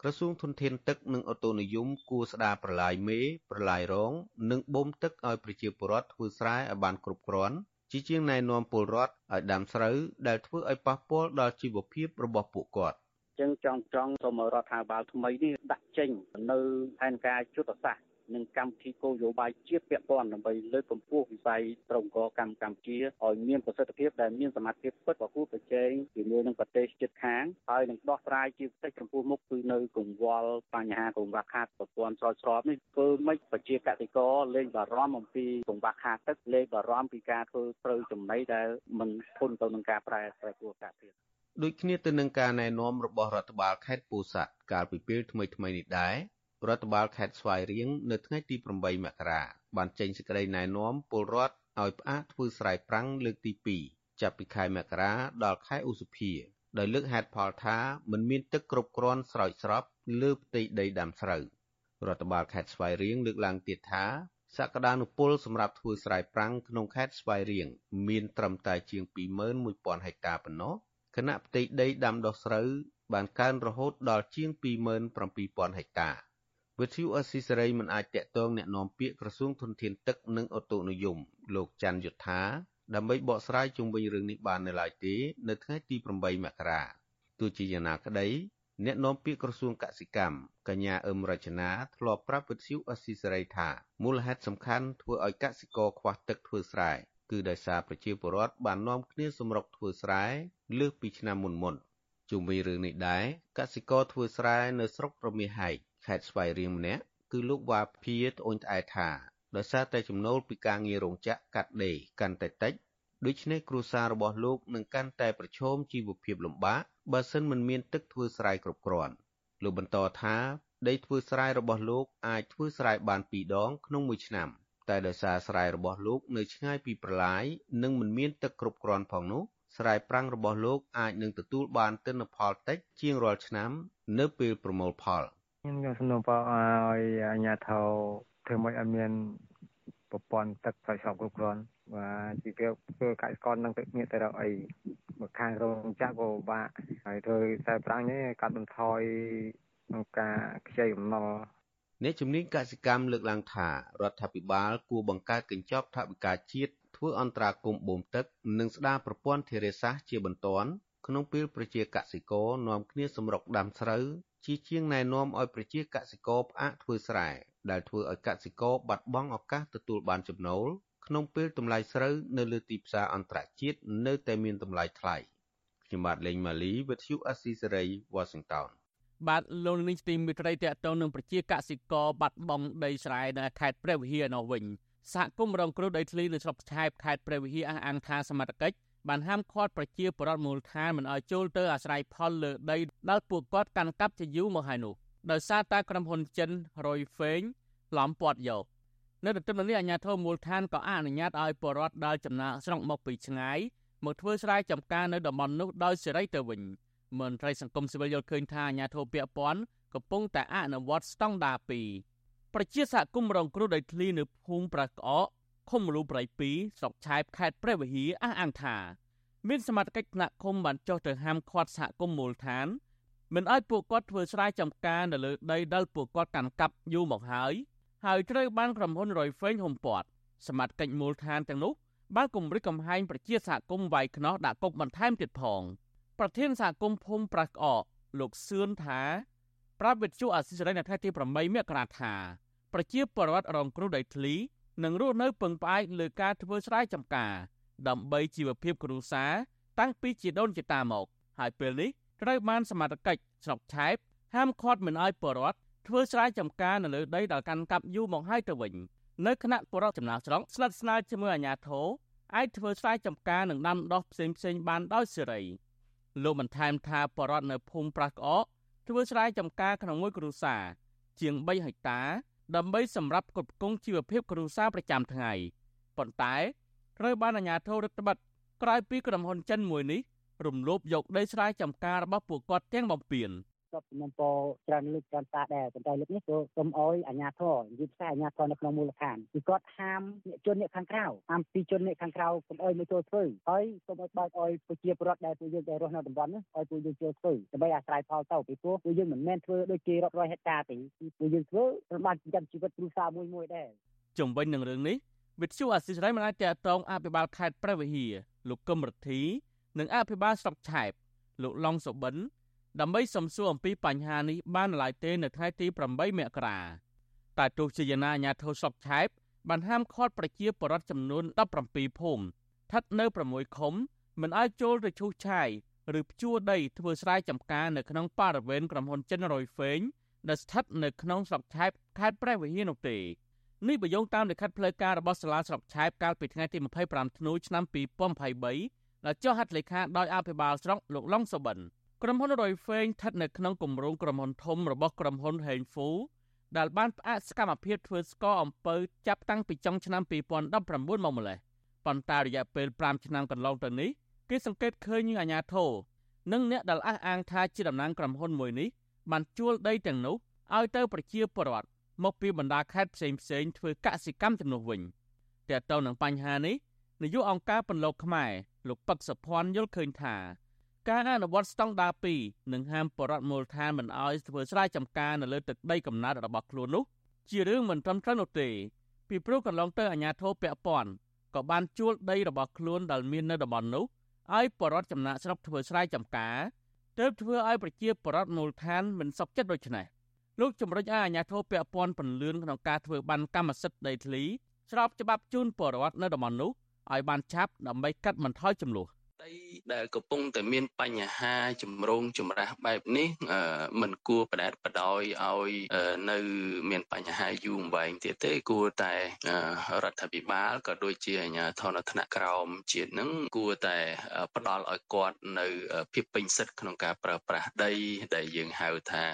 ក្រសួងធនធានទឹកនិងអូតូនិយមគួរស្ដារប្រឡាយមេប្រឡាយរង និងបូមទឹកឲ្យប្រជាពលរដ្ឋធ្វើស្រែឲ្យបានគ្រប់គ្រាន់ជាជាងណែនាំពលរដ្ឋឲ្យដាំស្រូវដែលធ្វើឲ្យប៉ះពាល់ដល់ជីវភាពរបស់ពួកគាត់ ចឹងចង់ចង់សូមរដ្ឋាភិបាលថ្មីនេះដាក់ចេញនៅផែនការយុទ្ធសាស្ត្រនិងកម្មវិធីគោលនយោបាយជាតិពាក់ព័ន្ធដើម្បីលើកកម្ពស់វិស័យត្រង់កកម្មកម្ពុជាឲ្យមានប្រសិទ្ធភាពដែលមានសមត្ថភាពពិតប្រកួតប្រជែងជាមួយនឹងប្រទេសជិតខាងហើយនឹងដោះស្រាយជាពិសេសចំពោះមុខគឺនៅកង្វល់បញ្ហាកង្វះខាតប្រព័ន្ធស្រោចស្រពនេះធ្វើម៉េចប្រជាកសិករលែងបារម្ភអំពីកង្វះខាតទឹកលែងបារម្ភពីការធ្វើត្រូវចំណីដែលមិនធន់ទៅនឹងការប្រែប្រែប្រួលអាកាសធាតុ ដូចគ្នាទៅនឹងការណែនាំរបស់រដ្ឋបាលខេត្តពោធិ៍សាត់កាលពីពេលថ្មីៗនេះដែររដ្ឋបាលខេត្តស្វាយរៀងនៅថ្ងៃទី8មករាបានចេញសេចក្តីណែនាំពលរដ្ឋឲ្យផ្អាកធ្វើស្រែប្រាំងលើកទី2ចាប់ពីខែមករាដល់ខែឧសភាដោយលើកហេតុផលថាមិនមានទឹកគ្រប់គ្រាន់ស្រោចស្រពលើផ្ទៃដីដាំស្រូវរដ្ឋបាលខេត្តស្វាយរៀងលើកឡើងទៀតថាសក្តានុពលសម្រាប់ធ្វើស្រែប្រាំងក្នុងខេត្តស្វាយរៀងមានត្រឹមតែជាង21000ហិកតាប៉ុណ្ណោះ ខណៈផ្ទៃដីដាំដុះស្រូវបានកើនរហូតដល់ជាង27000ហិកតាវិទ្យុអស៊ីសេរីមិនអាចតាក់ទងแนะនាំពាក្យក្រសួងធនធានទឹកនិងអូតូនិយមលោកច័ន្ទយុធា ដើម្បីបកស្រាយជុំវិញរឿងនេះបាននៅឡើយទេនៅថ្ងៃទី8មករាទោះជាយ៉ាងណាក្តីអ្នកនាំពាក្យក្រសួងកសិកម្មកញ្ញាអឹមរចនាធ្លាប់ប្រាប់វិទ្យុអស៊ីសេរីថាមូលហេតុសំខាន់ធ្វើឲ្យកសិករខ្វះទឹកធ្វើស្រែ គឺដោយសារប្រជាពលរដ្ឋបាននាំគ្នាសម្រុកធ្វើស្រែ លើសពីឆ្នាំមុនមុនជុំវិញរឿងនេះដែរកសិករធ្វើស្រែនៅស្រុករមាសហែកខេត្តស្វាយរៀងម្នាក់គឺលោកវ៉ាភាត្អូញត្អែថាដោយសារតែចំណូលពីការងាររោងចក្រកាត់ដេរកាន់តែតិចដូច្នេះគ្រួសាររបស់លោកនឹងកាន់តែប្រឈមជីវភាពលំបាកបើសិនមិនមានទឹកធ្វើស្រែគ្រប់គ្រាន់លោកបន្តថាដីធ្វើស្រែរបស់លោកអាចធ្វើស្រែបាន2ដងក្នុងមួយឆ្នាំតែដោយសារស្រែរបស់លោកនៅឆ្ងាយពីប្រឡាយនិងមិនមានទឹកគ្រប់គ្រាន់ផងនោះ ស្រែប្រាំងរបស់លោកអាចនឹងទទួលបានទិន្នផលតិចជាងរាល់ឆ្នាំ នៅពេលប្រមូលផលខ្ញុំយកសំណូមពរឲ្យអាជ្ញាធរធ្វើម៉េចឲ្យមានប្រព័ន្ធទឹកស្រោចស្រពគ្រប់គ្រាន់បាទជីវភាពធ្វើកសិករនឹងទឹកមានតែរកអីមកខាងរោងចក្រក៏ពិបាកហើយធ្វើខ្សែប្រាំងនេះកាត់បន្ថយក្នុងការខ្ចីបំណុលអ្នកជំនាញកសិកម្មលើកឡើងថារដ្ឋាភិបាលគួរបង្កើតកញ្ចប់ថវិកាជាតិ ធ្វើអន្តរាគមន៍បូមទឹក និងស្ដារប្រព័ន្ធធារាសាស្ត្រជាបន្ទាន់ក្នុងពេលប្រជាកសិករនាំគ្នាសម្រុកដាំស្រូវជាជាងណែនាំឲ្យប្រជាកសិករផ្អាកធ្វើស្រែដែលធ្វើឲ្យកសិករបាត់បង់ឱកាសទទួលបានចំណូលក្នុងពេលតម្លៃស្រូវនៅលើទីផ្សារអន្តរជាតិនៅតែមានតម្លៃថ្លៃខ្ញុំបាទលេងម៉ាលីវិទ្យុអស៊ីសេរី Washington បាទលោកនាងទីមិត្តរីតេតងនឹងប្រជាកសិករបាត់បង់ដីស្រែនៅខេត្តព្រះវិហារនៅវិញ សហគមន៍រងគ្រោះដីធ្លីនៅស្រុកឆែបខេត្តព្រះវិហារអះអាងថាសមត្ថកិច្ចបានហាមឃាត់ប្រជាពលរដ្ឋមូលដ្ឋានមិនឲ្យចូលទៅអាស្រ័យផលលើដីដែលពួកគាត់កាន់កាប់ជាយូរមកហើយនោះដោយសារតែក្រុមហ៊ុនចិនរយហ្វេងឡំពាត់យកនៅទន្ទឹមនឹងនេះអាជ្ញាធរមូលដ្ឋានក៏អនុញ្ញាតឲ្យពលរដ្ឋដែលចំណាកស្រុកមកពីឆ្ងាយមកធ្វើស្រែចម្ការនៅតំបន់នោះដោយសេរីទៅវិញមន្ត្រីសង្គមស៊ីវិលយល់ឃើញថាអាជ្ញាធរពាក់ព័ន្ធកំពុងតែអនុវត្តស្តង់ដារ2 ប្រជាសហគមន៍រងគ្រោះដោយធ្លីនៅភូមិប្រាក្អកឃុំមលូប្រៃ2ស្រុកឆែបខេត្តព្រះវិហារអះអាងថា មានសមាជិកថ្នាក់ឃុំបានចុះទៅហាមឃាត់សហគមន៍មូលដ្ឋានមិនឲ្យពួកគាត់ធ្វើស្រែចម្ការនៅលើដីដែលពួកគាត់កាន់កាប់យូរមកហើយហើយត្រូវបានក្រុមហ៊ុនរយហ្វេងហុំព័ទ្ធសមាជិកមូលដ្ឋានទាំងនោះបានគម្រិតកំហែងប្រជាសហគមន៍វាយខ្នោះដាក់គុកបន្ថែមទៀតផង ប្រធានសហគមន៍ភូមិប្រាស់ក្អកលោកសឿនថា ប្រាប់វិទ្យុអាស៊ីសេរីនៅថ្ងៃទី8មករាថាប្រជាពលរដ្ឋរងគ្រោះដោយធ្លីនិងរស់នៅពឹងផ្អែកលើការធ្វើស្រែចម្ការ ដើម្បីជីវភាពគ្រួសារតាំងពីជាដូនជាតាមក ហើយពេលនេះត្រូវបានសមាជិកស្រុកឆែបហាមឃាត់មិនឲ្យពលរដ្ឋធ្វើស្រែចម្ការនៅលើដីដែលកាន់កាប់យូរមកហើយទៅវិញនៅគណៈពលរដ្ឋចំណាក់ស្រុកស្និទ្ធស្នាលជាមួយអាជ្ញាធរអាចធ្វើស្រែចម្ការនិងដាំដុះផ្សេងផ្សេងបានដោយសេរីលោកបន្ថែមថាពលរដ្ឋនៅភូមិប្រាស់ក្អក ធ្វើស្រែចម្ការក្នុងមួយគ្រួសារជាង3ហិកតា ដើម្បីសម្រាប់គ្រប់គ្រងជីវភាពគ្រួសារប្រចាំថ្ងៃប៉ុន្តែត្រូវបានអាជ្ញាធររដ្ឋបတ်ក្រោយពីក្រុមហ៊ុនចិនមួយនេះរំលោភយកដីស្រែចម្ការរបស់ពួកគាត់ទាំងបំពេញ ក៏សំណពរច្រើនលើកច្រើនសារដែរប៉ុន្តែលើកនេះក៏សូមអោយអាជ្ញាធរនិយាយផ្សាយអាជ្ញាធរនៅក្នុងមូលដ្ឋានគឺគាត់ហាមអ្នកជនអ្នកខាងក្រៅហាមពីជនអ្នកខាងក្រៅកុំអោយមកចូលធ្វើហើយសូមឲ្យបើកអោយប្រជាពលរដ្ឋដែលពួកយើងដែលរស់នៅតំបន់នេះឲ្យពួកយើងចូលធ្វើដើម្បីអាស្រ័យផលទៅពីព្រោះពួកយើងមិនមែនធ្វើដូចគេរាប់រយហិកតាទេពួកយើងធ្វើត្រូវបានចិញ្ចឹមជីវិតគ្រួសារមួយមួយដែរជំវិញនឹងរឿងនេះវិទ្យុអាស៊ីសេរីមិនអាចតតងអភិបាលខេត្តព្រះវិហារលោកកឹមរទ្ធីនិងអភិបាលស្រុកឆែបលោកឡុងសុបិន ដើម្បីសំសួរអំពីបញ្ហានេះបានឡើយទេនៅថ្ងៃទី8មករាតែទោះជាយ៉ាងណាអាជ្ញាធរស្រុកឆែបបានហាមឃាត់ប្រជាពលរដ្ឋចំនួន17ភូមិស្ថិតនៅ6ឃុំមិនឲ្យចូលទៅឈូសឆាយឬភ្ជួរដីធ្វើស្រែចម្ការនៅក្នុងបរិវេណក្រុមហ៊ុនចិនរយហ្វេងដែលស្ថិតនៅក្នុងស្រុកឆែបខេត្តព្រះវិហារនោះទេនេះបើយោងតាមលិខិតផ្លូវការរបស់សាលាស្រុកឆែបកាលពីថ្ងៃទី25ធ្នូឆ្នាំ2023ដែលចុះហត្ថលេខាដោយអភិបាលស្រុកលោកឡុងសុបិន ក្រុមហ៊ុនរយហ្វេងស្ថិតនៅក្នុងគម្រោងក្រុមហ៊ុនធំរបស់ក្រុមហ៊ុនហេងហ្វូដែលបានផ្អាកសកម្មភាពធ្វើស្ករអំពៅចាប់តាំងពីចុងឆ្នាំ2019មកម្លេះប៉ុន្តែរយៈពេល5ឆ្នាំកន្លងទៅនេះគេសង្កេតឃើញអាញាធរនិងអ្នកដែលអះអាងថាជាតំណាងក្រុមហ៊ុនមួយនេះបានជួលដីទាំងនោះឲ្យទៅប្រជាពលរដ្ឋមកពីបណ្ដាខេត្តផ្សេងផ្សេងធ្វើកសិកម្មជំនួសវិញតែទៅនឹងបញ្ហានេះនាយកអង្គការពន្លកខ្មែរលោកប៉ឹកសុភ័ណ្ឌយល់ឃើញថា ការអនុវត្តស្តង់ដារ2និងហាមបរដ្ឋមូលដ្ឋានមិនអោយធ្វើស្រែចម្ការនៅលើទឹកដីកំណើតរបស់ខ្លួននោះជារឿងមិនត្រឹមត្រូវនោះទេពីព្រោះកន្លងទៅអាជ្ញាធរពាក់ព័ន្ធក៏បានជួលដីរបស់ខ្លួនដែលមាននៅតំបន់នោះឲ្យបរដ្ឋចំណាក់ស្រុកធ្វើស្រែចម្ការទើបធ្វើឲ្យប្រជាពលរដ្ឋមូលដ្ឋានមិនសុខចិត្តដូច្នេះលោកជំរុញឲ្យអាជ្ញាធរពាក់ព័ន្ធពន្លឿនក្នុងការធ្វើបានកម្មសិទ្ធិដីធ្លីស្របច្បាប់ជូនពលរដ្ឋនៅតំបន់នោះឲ្យបានឆាប់ដើម្បីកាត់បន្ថយចំនួន ដីដែលកំពុងតែមានបញ្ហាចម្រូងចម្រាសបែបនេះមិនគួរបដែតបដោយឲ្យនៅមានបញ្ហាយូរអង្វែងទៀតទេគួរតែរដ្ឋាភិបាលក៏ដូចជាអាជ្ញាធរថ្នាក់ក្រោមជាតិនឹងគួរតែផ្ដល់ឲ្យគាត់នៅភាពពេញសិទ្ធិក្នុងការប្រើប្រាស់ដីដែលយើងហៅថា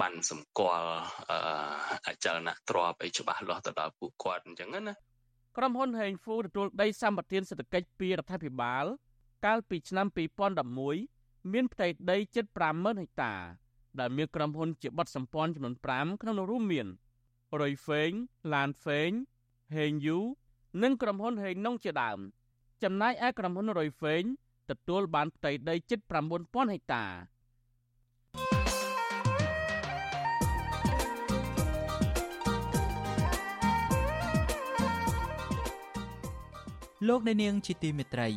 បានសម្គាល់អចលនទ្រព្យឲ្យច្បាស់លាស់ទៅដល់ពួកគាត់អញ្ចឹងណា ក្រុមហ៊ុន Heng Fu ទទួលដីសម្បត្តិសេដ្ឋកិច្ចពីរដ្ឋាភិបាល កាលពីឆ្នាំ2011មានផ្ទៃដីជិត50000ហិកតា ដែលមានក្រុមហ៊ុនជាបត់សម្ព័ន្ធចំនួន5ក្នុងនោះរួមមានរុយហ្វេងឡានហ្វេងហេងយូនិងក្រុមហ៊ុនហេងណុងជាដើម ចំណែកឯក្រុមហ៊ុនរុយហ្វេងទទួលបានផ្ទៃដីជិត9000ហិកតា លោកអ្នកនាងជាទីមេត្រី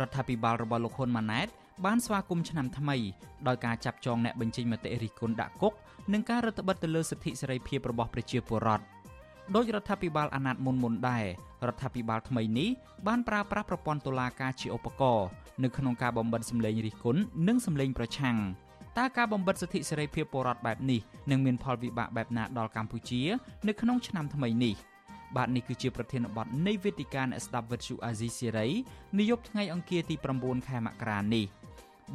រដ្ឋាភិបាលរបស់លោកហ៊ុនម៉ាណែតបានស្វាគមន៍ឆ្នាំថ្មីដោយការចាប់ចងអ្នកបញ្ចេញមតិរិះគន់ដាក់គុកនិងការរដ្ឋបិទទៅលើសិទ្ធិសេរីភាពរបស់ប្រជាពលរដ្ឋដោយរដ្ឋាភិបាលអាណត្តិមុនមុនដែររដ្ឋាភិបាលថ្មីនេះបានប្រើប្រាស់ប្រព័ន្ធតុលាការជាឧបករណ៍នៅក្នុងការបំបិទសម្លេងរិះគន់និងសម្លេងប្រឆាំងតើការបំបិទសិទ្ធិសេរីភាពពលរដ្ឋបែបនេះនឹងមានផលវិបាកបែបណាដល់កម្ពុជា នៅក្នុងឆ្នាំថ្មីនេះ។ បាទនេះគឺជាប្រធានបទនៃវេទិកាអ្នកស្ដាប់វិទ្យុអាស៊ីសេរីនាយប់ថ្ងៃអង្គារទី9ខែមករានេះ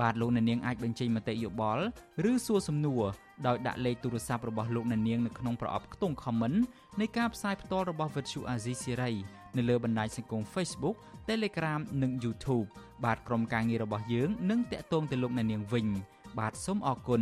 បាទលោកអ្នកនាងអាចបញ្ចេញមតិយោបល់ឬសួរសំណួរដោយដាក់លេខទូរស័ព្ទរបស់លោកអ្នកនាងនៅក្នុងប្រអប់ខ្ទង់ comment នៃការផ្សាយផ្ទាល់របស់ Vuthu Azizi Siri នៅលើបណ្ដាញសង្គម Facebook Telegram និង YouTube បាទក្រុមការងាររបស់យើងនឹងតាក់ទងទៅលោកអ្នកនាងវិញ បាទសូមអរគុណ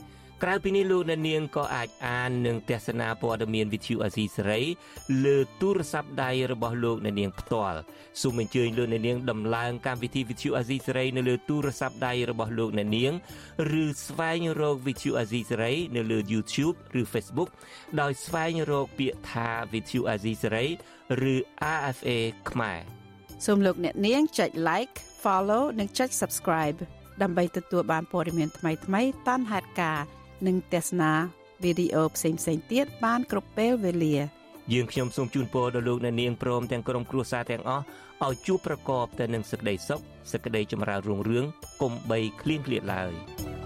ក្រៅពីនេះលោកអ្នកនាងក៏អាចអាននិងទស្សនាព័ត៌មានវិទ្យុអាស៊ីសេរីលើទូរស័ព្ទដៃរបស់លោកអ្នកនាងផ្ទាល់សូមអញ្ជើញលោកអ្នកនាងដំឡើងកម្មវិធីវិទ្យុអាស៊ីសេរីនៅលើទូរស័ព្ទដៃរបស់លោកអ្នកនាងឬស្វែងរកវិទ្យុអាស៊ីសេរីនៅលើ YouTube ឬ Facebook ដោយស្វែងរកពាក្យថាវិទ្យុអាស៊ីសេរីឬ RFA ខ្មែរសូមលោកអ្នកនាងចុច like follow និងចុច subscribe ដើម្បីទទួលបានព័ត៌មានថ្មីៗតាមហេតុការណ៍ និងទស្សនាវីដេអូផ្សេងៗទៀតបានគ្រប់ពេលវេលាយើងខ្ញុំសូមជូនពរដល់លោកអ្នកនាងព្រមទាំងក្រុមគ្រួសារទាំងអស់ឲ្យជួបប្រកបតែនឹងសេចក្តីសុខសេចក្តីចម្រើនរុងរឿងកុំបីឃ្លៀងឃ្លាតឡើយ។